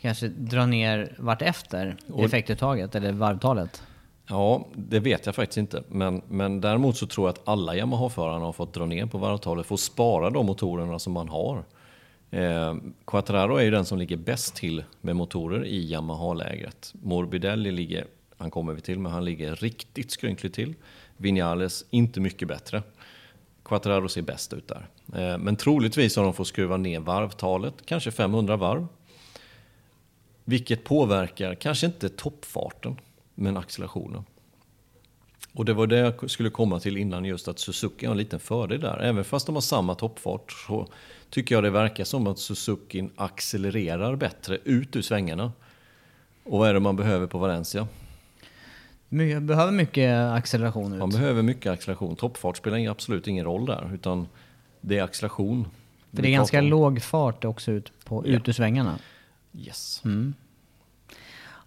kanske dra ner vart efter Och- effektuttaget eller varvtalet? Ja, det vet jag faktiskt inte. Men, men däremot så tror jag att alla Yamaha-förarna har fått dra ner på varvtalet för att spara de motorerna som man har. Eh, Quattraro är ju den som ligger bäst till med motorer i Yamaha-lägret. Morbidelli ligger, han kommer vi till, men han ligger riktigt skrynkligt till. Vinales inte mycket bättre. Quattraro ser bäst ut där. Eh, men troligtvis har de fått skruva ner varvtalet, kanske 500 varv. Vilket påverkar, kanske inte toppfarten, men accelerationen. Och det var det jag skulle komma till innan, just att Suzuki har en liten fördel där. Även fast de har samma toppfart så tycker jag det verkar som att Suzuki accelererar bättre ut ur svängarna. Och vad är det man behöver på Valencia? My- behöver mycket acceleration ut. Man behöver mycket acceleration. Toppfart spelar absolut ingen roll där, utan det är acceleration. För det är ganska låg fart också ut, på, Ja. ut ur svängarna. Yes.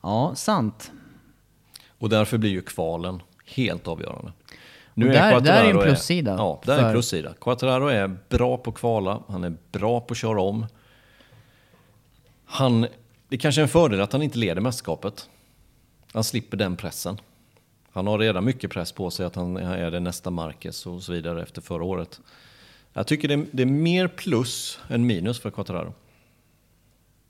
Ja, sant. Och därför blir ju kvalen helt avgörande. Och där- där är en plussida Ja, där är för- en plussida. Quattararo är bra på kvala, han är bra på att köra om. Han, det kanske är en fördel att han inte leder mästerskapet. Han slipper den pressen. Han har redan mycket press på sig att han är det nästa Marquez och så vidare efter förra året. Jag tycker det är, det är mer plus än minus för Quattararo.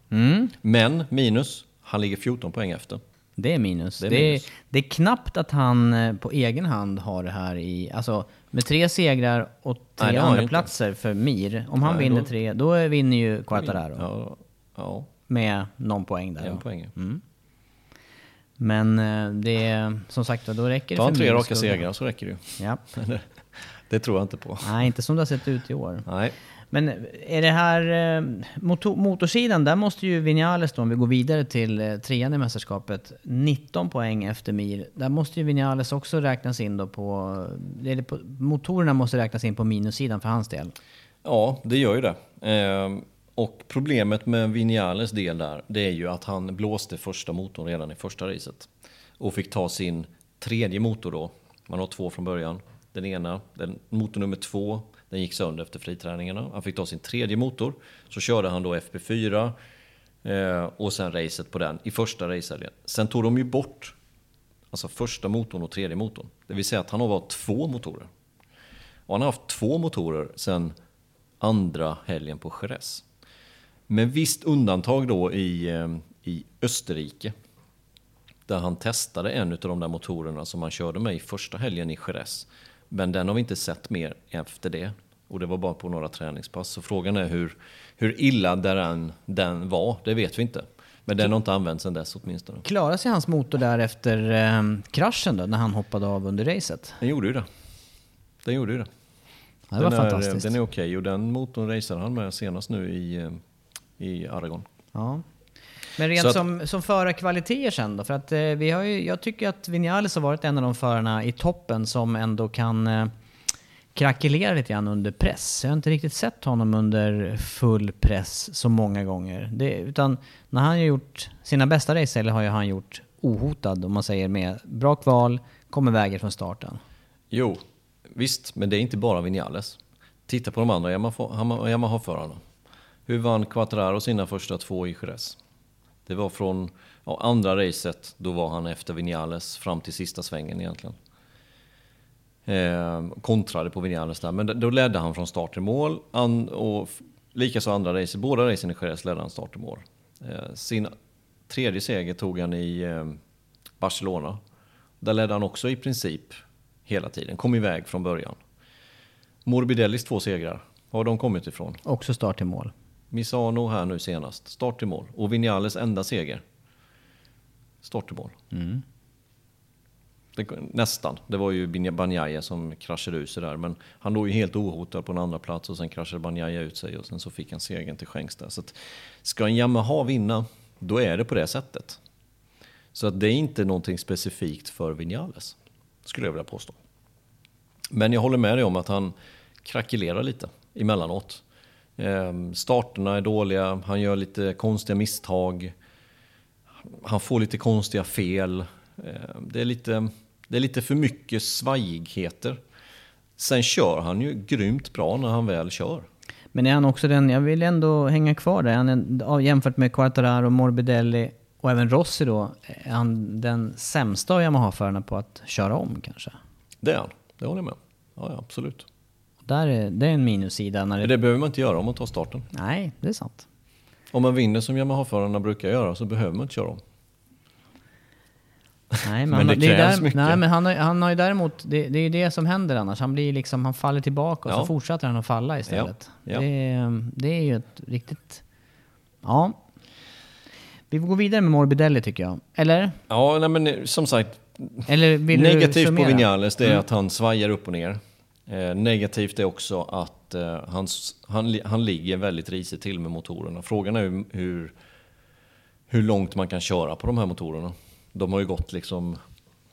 Mm. Men minus, han ligger 14 poäng efter. Det är minus. Det Det är är, minus. det är knappt att han eh, på egen hand har det här i... Alltså med tre segrar och tre Nej, det andra inte. platser för Mir. Om han Nej, vinner då- tre, då vinner ju Quartararo. Ja, ja Med någon poäng där. en poäng. Men eh, det är som sagt då räcker det han för tre raka segrar så räcker det ju. Ja. Det tror jag inte på. Nej, inte som det har sett ut i år. Nej. Men är det här eh, motor, motorsidan, där måste ju Vinales då, om vi går vidare till eh, trean i mästerskapet, 19 poäng efter Mir. Där måste ju Vinales också räknas in då på, eller på motorerna måste räknas in på minussidan för hans del. Ja, det gör ju det. Eh, och problemet med Vinales del där, det är ju att han blåste första motorn redan i första racet. Och fick ta sin tredje motor då. Man har två från början. Den ena, den, motor nummer två, den gick sönder efter friträningarna. Han fick ta sin tredje motor. Så körde han då FP4 eh, och sen racet på den i första racehelgen. Sen tog de ju bort alltså första motorn och tredje motorn. Det vill säga att han har varit två motorer. Och han har haft två motorer sen andra helgen på Jerez. Med visst undantag då i, eh, i Österrike. Där han testade en av de där motorerna som han körde med i första helgen i Jerez. Men den har vi inte sett mer efter det. Och det var bara på några träningspass. Så frågan är hur, hur illa den, den var, det vet vi inte. Men den har inte använts sedan dess åtminstone. Klarade sig hans motor där efter eh, kraschen då, när han hoppade av under racet? Den gjorde ju det. Den gjorde ju det. Ja, det var den är, fantastiskt. Den är okej och den motorn raceade han med senast nu i, eh, i Aragon. Ja. Men rent att- som, som förarkvaliteter sen då? För att eh, vi har ju, jag tycker att Vinales har varit en av de förarna i toppen som ändå kan eh, krackelera lite grann under press. Jag har inte riktigt sett honom under full press så många gånger. Det, utan när han har gjort sina bästa race eller har ju han gjort ohotad om man säger med bra kval, kommer väger från starten. Jo, visst, men det är inte bara Vinales. Titta på de andra Yamaha- Yamaha-förarna. Hur vann Quattraro sina första två i Jerez? Det var från ja, andra racet, då var han efter Vinales fram till sista svängen egentligen. Eh, kontrade på Vinales där, men då ledde han från start till mål. An, och likaså andra racet, båda racen i Jerez ledde han start till mål. Eh, sin tredje seger tog han i eh, Barcelona. Där ledde han också i princip hela tiden, kom iväg från början. Morbidellis två segrar, var har de kommit ifrån? Också start till mål. Misano här nu senast, start till mål. Och Vinales enda seger. Start till mål. Det, nästan. Det var ju Banjaya som kraschade ut sig där. Men han låg ju helt ohotad på en andra plats och sen kraschade Banjaya ut sig och sen så fick han segern till skänks där. Så att, ska en Yamaha vinna, då är det på det sättet. Så att det är inte någonting specifikt för Vinales, skulle jag vilja påstå. Men jag håller med dig om att han krackelerar lite emellanåt. Ehm, Starterna är dåliga, han gör lite konstiga misstag. Han får lite konstiga fel. Ehm, Det är lite, det är lite för mycket svajigheter. Sen kör han ju grymt bra när han väl kör. Men är han också den, jag vill ändå hänga kvar där, han är, jämfört med Quartararo, Morbidelli och även Rossi då, är han den sämsta av Yamaha-förarna på att köra om kanske? Det är han, det håller jag med. Ja, ja, absolut. Där är, det är en minussida när Men det... det behöver man inte göra om man tar starten. Nej, det är sant. Om man vinner som Yamaha-förarna brukar göra så behöver man inte köra om. Nej, men, Men han, det det är krävs där, mycket. Nej, men han har, han har ju däremot, det, det är ju det som händer annars. Han blir liksom, han faller tillbaka och Ja. så fortsätter han att falla istället. Ja. Det, är- det är ju ett riktigt... Ja. Vi får gå vidare med Morbidelli tycker jag. Eller? Ja, nej, men eh, som sagt, Eller vill du Negativt på? Vinales det är Mm. att han svajar upp och ner. Eh, negativt är också att eh, han, han, han ligger väldigt risigt till med motorerna. Frågan är hur, hur, långt man kan köra på de här motorerna. De har ju gått liksom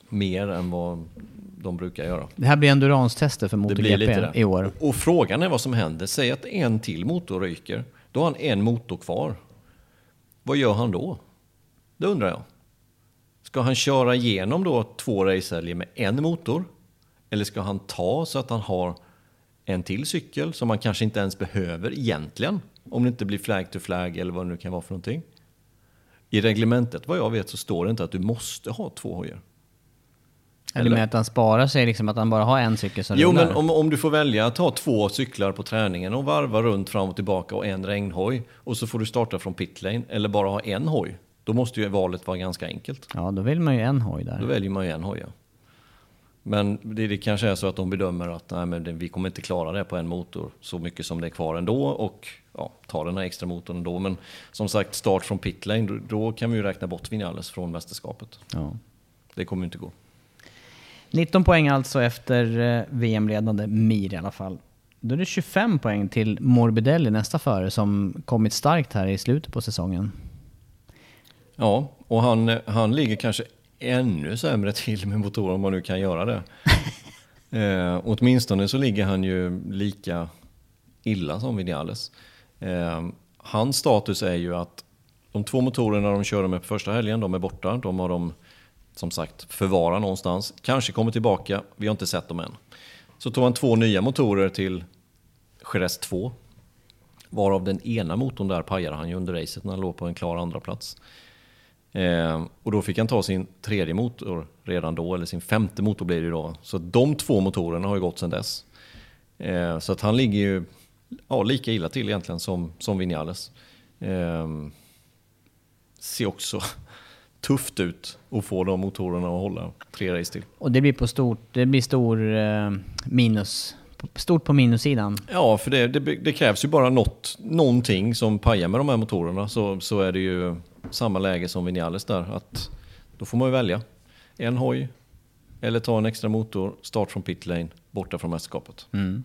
mer än vad de brukar göra. Det här blir endurance-tester för MotoGP det. i år. Och frågan är vad som händer. Säg att en till motor ryker. Då har han en motor kvar. Vad gör han då? Det undrar jag. Ska han köra igenom då två racehelger med en motor? Eller ska han ta så att han har en till cykel som man kanske inte ens behöver egentligen? Om det inte blir flag to flag eller vad det nu kan vara för någonting. I reglementet, vad jag vet, så står det inte att du måste ha två hojar. Eller Eller? med att han sparar sig, liksom att han bara har en cykel som Jo, rullar. men om, om du får välja att ha två cyklar på träningen och varva runt fram och tillbaka och en regnhoj och så får du starta från pitlane eller bara ha en hoj. Då måste ju valet vara ganska enkelt. Ja, då vill man ju en hoj där. Då väljer man ju en hoj. Ja. Men det, det kanske är så att de bedömer att nej, men det, vi kommer inte klara det på en motor så mycket som det är kvar ändå och ja, ta den här extra motorn ändå. Men som sagt, start från pitlane, då, då kan vi ju räkna bort Vinales från mästerskapet. Ja. Det kommer ju inte gå. 19 poäng alltså efter eh, VM-ledande Mir i alla fall. Då är det 25 poäng till Morbidelli, nästa före, som kommit starkt här i slutet på säsongen. Ja, och han, han ligger kanske ännu sämre till med motorn om man nu kan göra det. eh, åtminstone så ligger han ju lika illa som Vinales. Eh, hans status är ju att de två motorerna de körde med på första helgen, de är borta. De har de som sagt förvarat någonstans. Kanske kommer tillbaka, vi har inte sett dem än. Så tog han två nya motorer till Jerez 2. Varav den ena motorn där pajade han ju under racet när han låg på en klar andra plats. Eh, och då fick han ta sin tredje motor redan då, eller sin femte motor blir det ju då. Så de två motorerna har ju gått sedan dess. Eh, så att han ligger ju ja, lika illa till egentligen som, som Vinales. Eh, ser också tufft ut att få de motorerna att hålla tre race till. Och det blir på stort, det blir stor eh, minus, stort på minussidan. Ja, för det, det, det, krävs ju bara något, någonting som pajar med de här motorerna så, så är det ju samma läge som Vinales där. Att då får man ju välja. En hoj eller ta en extra motor, start från pitlane, borta från mästerskapet. Mm.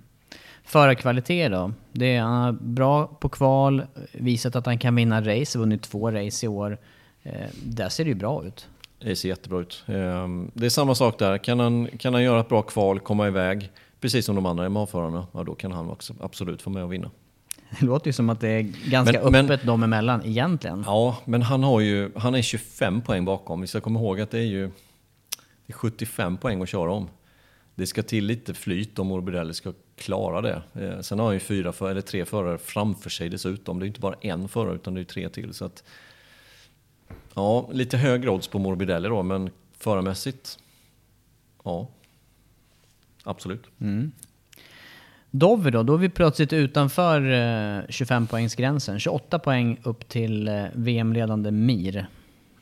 Förarkvalitet då? Det är, han är bra på kval, visat att han kan vinna race, vunnit två race i år. Eh, där ser det ju bra ut. Det ser jättebra ut. Eh, det är samma sak där. Kan han, kan han göra ett bra kval, komma iväg, precis som de andra MA-förarna, ja, då kan han också absolut få med och vinna. Det låter ju som att det är ganska men, öppet men, dem emellan egentligen. Ja, men han, har ju, han är 25 poäng bakom. Vi ska komma ihåg att det är ju det är 75 poäng att köra om. Det ska till lite flyt om Morbidelli ska klara det. Eh, sen har han ju fyra för, eller tre förare framför sig dessutom. Det är inte bara en förare utan det är tre till. Så att, ja, lite högre odds på Morbidelli då, men förarmässigt, ja, absolut. Mm. Dovi då, då är vi plötsligt utanför 25-poängsgränsen. Eh, 28 poäng upp till eh, VM-ledande Mir.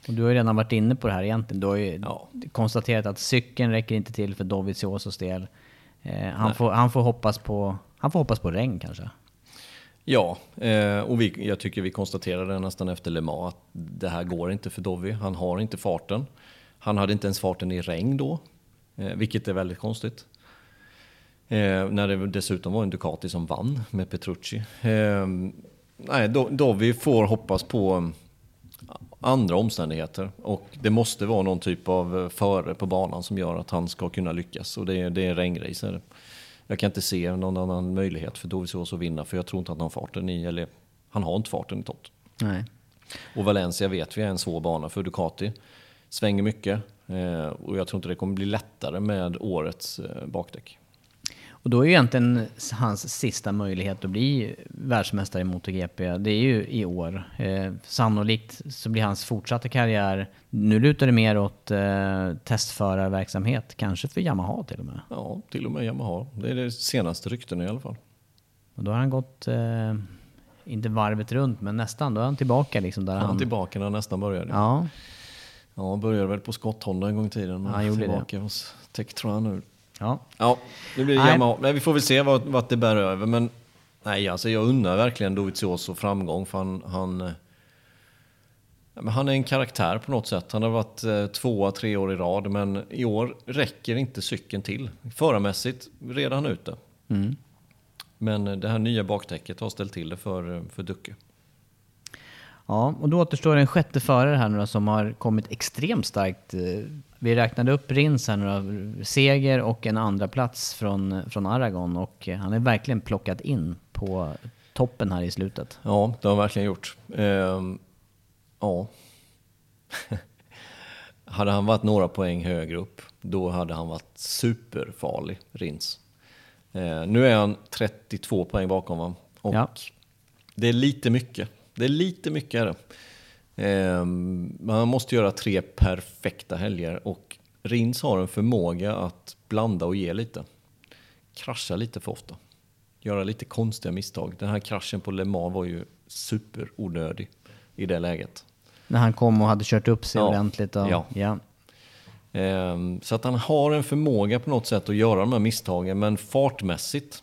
Och du har ju redan varit inne på det här egentligen. Du har ju ja. konstaterat att cykeln räcker inte till för Doviziosos del. Eh, han, får, han, får hoppas på, han får hoppas på regn kanske. Ja, eh, och vi, jag tycker vi konstaterade nästan efter Le Mans att det här går inte för Dovi. Han har inte farten. Han hade inte ens farten i regn då, eh, vilket är väldigt konstigt. Eh, när det dessutom var en Ducati som vann med Petrucci. Eh, nej, Dovi får hoppas på andra omständigheter. Och det måste vara någon typ av eh, före på banan som gör att han ska kunna lyckas. Och det är, det är regnrace. Jag kan inte se någon annan möjlighet för Dovizioso att vinna, för jag tror inte att han har farten i, eller han har inte farten i tott. Nej. Och Valencia vet vi är en svår bana för Ducati. Svänger mycket eh, och jag tror inte det kommer bli lättare med årets eh, bakdäck. Och då är ju egentligen hans sista möjlighet att bli världsmästare i MotoGP, det är ju i år. Eh, sannolikt så blir hans fortsatta karriär, nu lutar det mer åt eh, testförarverksamhet, kanske för Yamaha till och med. Ja, till och med Yamaha. Det är det senaste rykten i alla fall. Och då har han gått, eh, inte varvet runt, men nästan. Då är han tillbaka liksom där han... Han tillbaka när han nästan började. Ja. Ja, började väl på Scott Honda en gång i tiden. Han gjorde tillbaka det. hos Tektron nu. Ja. Ja, det blir Yamaha. Men vi får väl se vart, vart det bär över. Men nej, alltså jag undrar verkligen Dovizioso framgång. För han, han, men han är en karaktär på något sätt. Han har varit eh, tvåa tre år i rad. Men i år räcker inte cykeln till. Förarmässigt redan ute. Mm. Men det här nya bakdäcket har ställt till det för, för Ducke. Ja, och då återstår en sjätte förare här nu då, som har kommit extremt starkt. Vi räknade upp Rins här nu då, seger och en andra plats från, från Aragon och han är verkligen plockat in på toppen här i slutet. Ja, det har han verkligen gjort. Ehm, ja. hade han varit några poäng högre upp, då hade han varit superfarlig, Rins. Ehm, nu är han 32 poäng bakom honom och ja. det är lite mycket. Det är lite mycket. Är det. Eh, man måste göra tre perfekta helger och Rins har en förmåga att blanda och ge lite. Krascha lite för ofta. Göra lite konstiga misstag. Den här kraschen på Le Mans var ju superonödig i det läget. När han kom och hade kört upp sig ja. ordentligt? Och, ja. ja. Um, så att han har en förmåga på något sätt att göra de här misstagen, men fartmässigt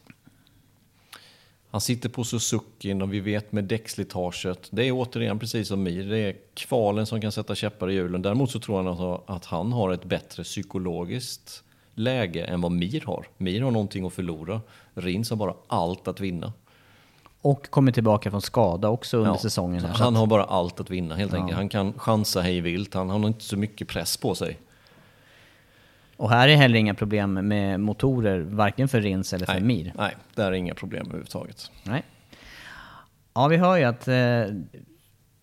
han sitter på Suzuki och vi vet med däckslitaget. Det är återigen precis som Mir, det är kvalen som kan sätta käppar i hjulen. Däremot så tror han alltså att han har ett bättre psykologiskt läge än vad Mir har. Mir har någonting att förlora. Rins har bara allt att vinna. Och kommer tillbaka från skada också under ja, säsongen. Här, han har bara allt att vinna helt ja. enkelt. Han kan chansa hej vilt. Han har inte så mycket press på sig. Och här är heller inga problem med motorer, varken för Rins eller för nej, Mir. Nej, där är inga problem överhuvudtaget. Nej. Ja, vi hör ju att eh,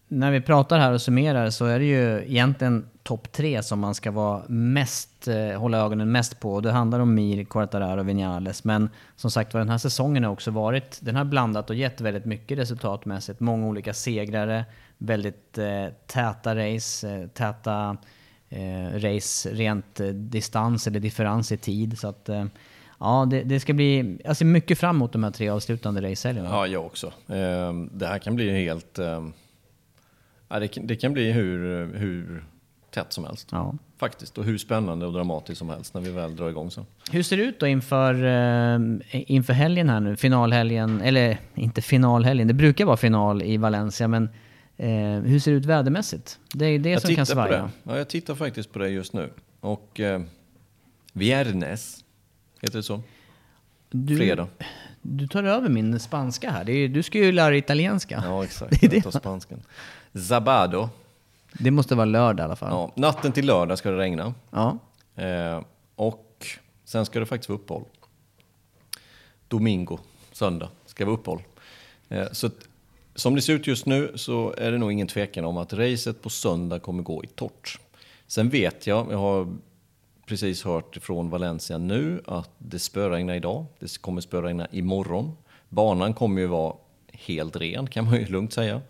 när vi pratar här och summerar så är det ju egentligen topp tre som man ska vara mest, eh, hålla ögonen mest på. Det handlar om Mir, Quartararo och Vinales. Men som sagt var, den här säsongen har också varit, den har blandat och gett väldigt mycket resultatmässigt. Många olika segrare, väldigt eh, täta race, eh, täta race rent eh, distans eller differens i tid. Så att, eh, ja, det, det ska bli, jag ser mycket fram emot de här tre avslutande racehelgerna. Ja, jag också. Det här kan bli helt... Ja, det, kan, det kan bli hur, hur tätt som helst. Ja. Faktiskt. Och hur spännande och dramatiskt som helst när vi väl drar igång så. Hur ser det ut då inför, eh, inför helgen här nu? Finalhelgen, eller inte finalhelgen, det brukar vara final i Valencia, men eh, hur ser det ut vädermässigt? Det är det Jag som kan på svaja. det. Ja, jag tittar faktiskt på det just nu. Och eh, Viernes, heter det så? Du, Fredag. Du tar över min spanska här. Är, du ska ju lära dig italienska. Ja, exakt. Det är det. Jag tar spanskan. Zabado. Det måste vara lördag i alla fall. Ja, natten till lördag ska det regna. Ja. Eh, och sen ska det faktiskt vara uppehåll. Domingo, söndag, ska vara uppehåll. Eh, så som det ser ut just nu så är det nog ingen tvekan om att racet på söndag kommer gå i torrt. Sen vet jag, jag har precis hört från Valencia nu att det spöregnar idag. Det kommer spöregna imorgon. Banan kommer ju vara helt ren kan man ju lugnt säga.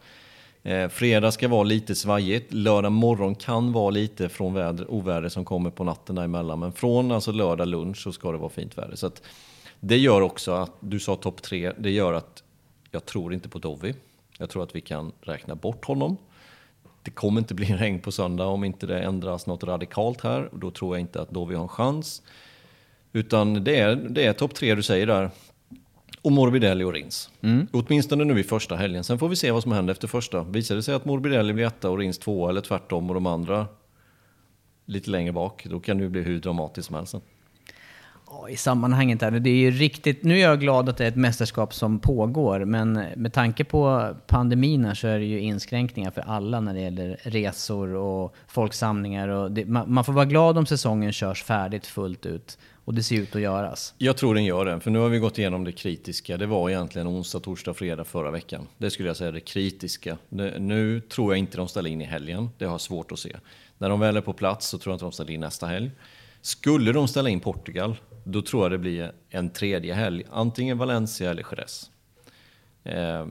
Eh, fredag ska vara lite svajigt. Lördag morgon kan vara lite från väder, oväder som kommer på natten däremellan. Men från alltså lördag lunch så ska det vara fint väder. Så att det gör också att, du sa topp tre, det gör att jag tror inte på Dovi. Jag tror att vi kan räkna bort honom. Det kommer inte bli regn på söndag om inte det ändras något radikalt här. Då tror jag inte att Dovi har en chans. Utan det är, det är topp tre du säger där. Och Morbidelli och Rins. Åtminstone nu i första helgen. Sen får vi se vad som händer efter första. Visar det sig att Morbidelli blir etta och Rins tvåa eller tvärtom och de andra lite längre bak, då kan det ju bli hur dramatiskt som helst. I sammanhanget här, det är ju riktigt... Nu är jag glad att det är ett mästerskap som pågår, men med tanke på pandemin här så är det ju inskränkningar för alla när det gäller resor och folksamlingar. Och det, man, man får vara glad om säsongen körs färdigt fullt ut. Och det ser ut att göras. Jag tror den gör det, för nu har vi gått igenom det kritiska. Det var egentligen onsdag, torsdag, fredag förra veckan. Det skulle jag säga är det kritiska. Nu tror jag inte de ställer in i helgen. Det har jag svårt att se. När de väl är på plats så tror jag inte de ställer in nästa helg. Skulle de ställa in Portugal, då tror jag det blir en tredje helg. Antingen Valencia eller Jerez. Eh,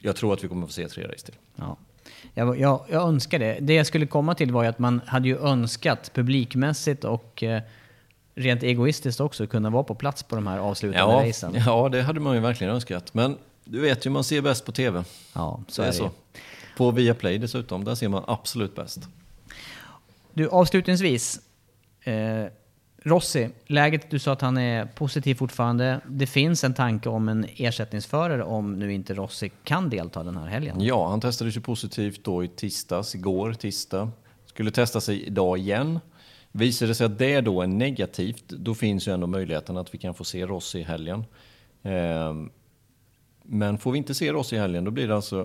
jag tror att vi kommer få se tre race till. Ja. Jag, jag, jag önskar det. Det jag skulle komma till var ju att man hade ju önskat publikmässigt och eh, rent egoistiskt också kunna vara på plats på de här avslutande Ja, racen. ja, det hade man ju verkligen önskat. Men du vet ju, man ser bäst på tv. Ja, så det är är det så. På Viaplay dessutom, där ser man absolut bäst. Du, avslutningsvis. Eh, Rossi, läget, du sa att han är positiv fortfarande. Det finns en tanke om en ersättningsförare om nu inte Rossi kan delta den här helgen. Ja, han testades ju positivt då i tisdags, igår tisdag. Skulle testa sig idag igen. Visar det sig att det då är negativt, då finns ju ändå möjligheten att vi kan få se Rossi i helgen. Ehm, Men får vi inte se Rossi i helgen, då blir det alltså,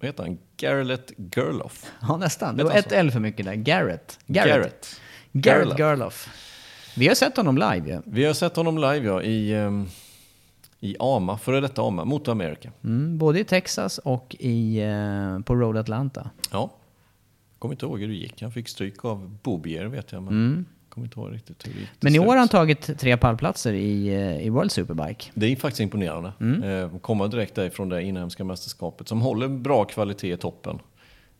vad heter han, Garlet Gerloff. Ja, nästan. Det var ett? L för mycket där. Garrett. Garrett. Garrett, Garrett Gerloff. Vi har sett honom live ju. Vi har sett honom live ja, i, ehm, i AMA, före detta AMA, Motor America. Mm, både i Texas och i, eh, på Road Atlanta. Ja. Kommer inte ihåg hur det gick. Han fick stryk av Bobier vet jag, men kommer inte ihåg riktigt hur det gick. Men i år har han tagit tre pallplatser i, eh, i World Superbike. Det är faktiskt imponerande. Eh, komma direkt därifrån det inhemska mästerskapet som håller bra kvalitet i toppen.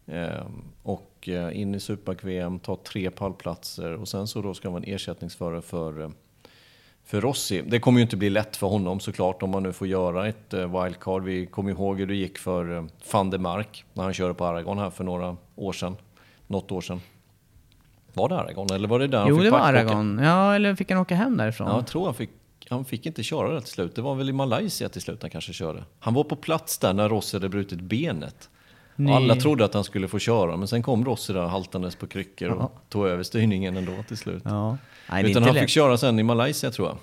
Eh, och eh, in i Superbike-VM, ta tre pallplatser och sen så då ska man vara en ersättningsförare för, eh, för Rossi. Det kommer ju inte bli lätt för honom såklart om man nu får göra ett eh, wildcard. Vi kommer ihåg hur det gick för van der Mark när han körde på Aragon här för några år sedan. Något år sedan. Var det Aragon eller var det där han Jo, fick det var? Aragon. Ja, eller fick han åka hem därifrån? Ja, jag tror han fick, han fick inte köra det till slut. Det var väl i Malaysia till slut han kanske körde. Han var på plats där när Rossi hade brutit benet. Nej. Alla trodde att han skulle få köra, men sen kom Rossi där haltandes på kryckor och tog över styrningen ändå till slut. Ja. Nej, det Utan han lätt. fick köra sen i Malaysia tror jag.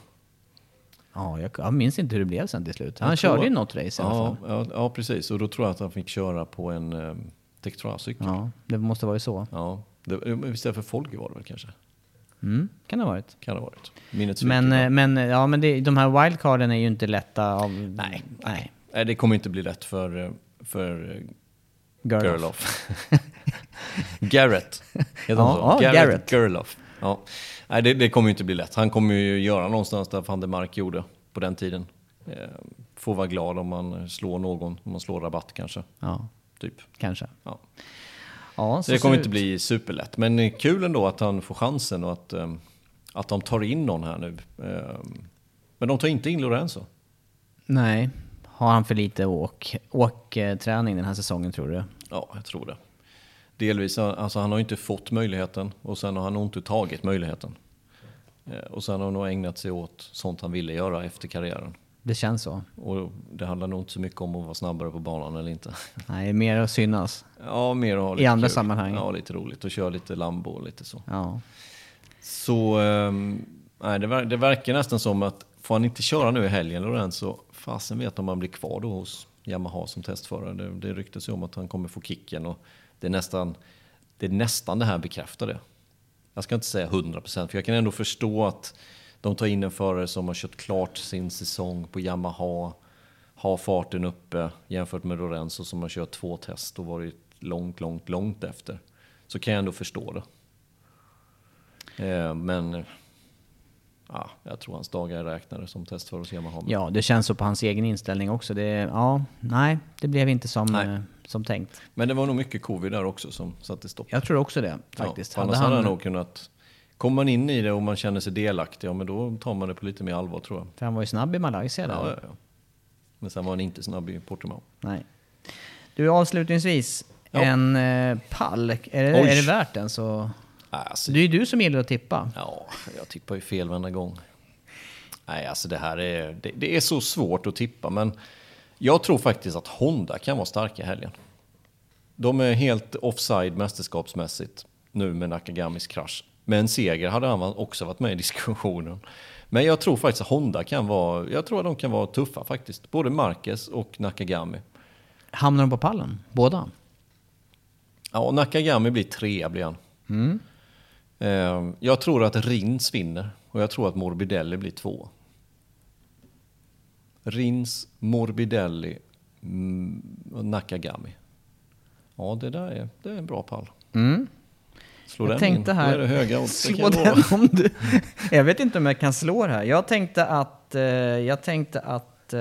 Ja, jag, jag minns inte hur det blev sen till slut. Han Jag körde tror- ju något race i alla Ja, fall. ja, ja, precis. Och då tror jag att han fick köra på en eh, Tektra-cykel. Ja. Ja, det måste vara ju så. det, men istället för Folge var det väl kanske? Mm, kan det ha varit. Kan det ha varit. Minnet Men, eh, men, ja, men det, de här wildcarden är ju inte lätta av... Nej, nej. Nej, det kommer inte bli lätt för, eh, för eh, Gerloff. Garrett. Heter han Ja, så? ja, Garrett. Gerloff. Ja. Nej, det, det kommer ju inte bli lätt. Han kommer ju göra någonstans där van der Mark gjorde på den tiden. Eh, får vara glad om man slår någon, om man slår rabatt kanske. Ja, Typ. kanske. Ja. Ja, Så det kommer inte ut. bli superlätt. Men kul ändå att han får chansen och att, eh, att de tar in någon här nu. Eh, Men de tar inte in Lorenzo. Nej. Har han för lite åk, åkträning den här säsongen tror du? Ja, jag tror det. Delvis, alltså han har inte fått möjligheten och sen har han nog inte tagit möjligheten. Eh, Och sen har han nog ägnat sig åt sånt han ville göra efter karriären. Det känns så. Och det handlar nog inte så mycket om att vara snabbare på banan eller inte. Nej, mer att synas. Ja, mer att ha I lite andra kul. sammanhang. Ja, lite roligt och köra lite Lambo och lite så. Ja. Så ehm, nej, det verkar nästan som att får han inte köra nu i helgen Lorenzo, fasen vet om han blir kvar då hos Yamaha som testförare. Det, det ryktas ju om att han kommer få kicken och det är nästan det, är nästan det här bekräftar det. Jag ska inte säga 100% för jag kan ändå förstå att de tar in en förare som har kört klart sin säsong på Yamaha, har farten uppe jämfört med Lorenzo som har kört två test och varit långt, långt, långt efter. Så kan jag ändå förstå det. Eh, men ja, jag tror hans dagar är räknade som testförare hos Yamaha. ja, det känns så på hans egen inställning också. Det, ja, nej, det blev inte som, Nej. eh, som tänkt. Men det var nog mycket covid där också som satte stopp. Jag tror också det faktiskt. Ja, annars hade han nog kunnat... Kommer man in i det och man känner sig delaktig, ja men då tar man det på lite mer allvar tror jag. För han var ju snabb i Malaysia där. Ja, ja, ja. Men sen var han inte snabb i Portimao. Nej. Du, avslutningsvis. Ja. En eh, pall. Är det, Oj. är det värt den så... Alltså, Det är ju du som gillar att tippa. Ja, jag tippar ju fel varenda gång. Nej, alltså det här är, det, det är så svårt att tippa, men jag tror faktiskt att Honda kan vara starka i helgen. De är helt offside mästerskapsmässigt nu med Nakagamis krasch. Med en seger hade han också varit med i diskussionen. Men jag tror faktiskt att Honda kan vara, jag tror att de kan vara tuffa faktiskt. Både Marquez och Nakagami. Hamnar de på pallen? Båda? Ja, Nakagami blir trea blir han. Eh, Jag tror att Rins vinner och jag tror att Morbidelli blir två. Rins, Morbidelli mm, och Nakagami. Ja, det där är, det är en bra pall. Slå Jag den tänkte in. här... Då är det höga odds. Slå den om du... jag vet inte om jag kan slå det här. Jag tänkte att, eh, jag tänkte att eh,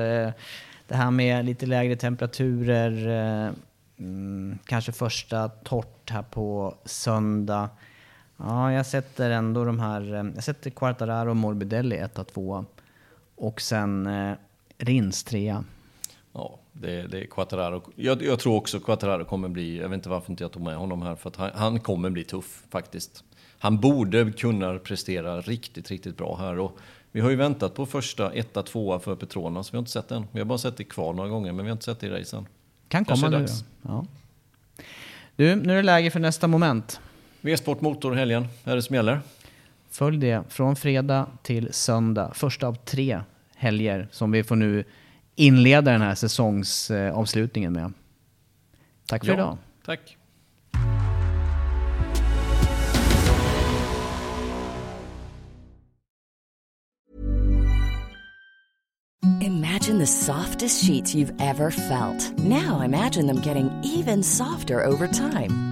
det här med lite lägre temperaturer, eh, mm, kanske första torrt här på söndag. Ja, jag sätter ändå de här, eh, jag sätter Quartararo och Morbidelli 1 och 2 Och sen eh, Rins 3 Ja, det, det är Quattararo. Jag, jag tror också Quattararo kommer bli, jag vet inte varför inte jag tog med honom här, för att han, han kommer bli tuff faktiskt. Han borde kunna prestera riktigt, riktigt bra här. Och vi har ju väntat på första etta, tvåa för Petronas. Vi har inte sett den. Vi har bara sett det kvar några gånger, men vi har inte sett det i racen. Kan Kanske komma nu. Ja. Du, nu är det läge för nästa moment. V-sport Motor helgen, är det som gäller? Följ det från fredag till söndag. Första av tre helger som vi får nu inleda den här säsongsavslutningen med. Tack för idag. Tack. Imagine the softest sheets you've ever felt. Now imagine them getting even softer over time.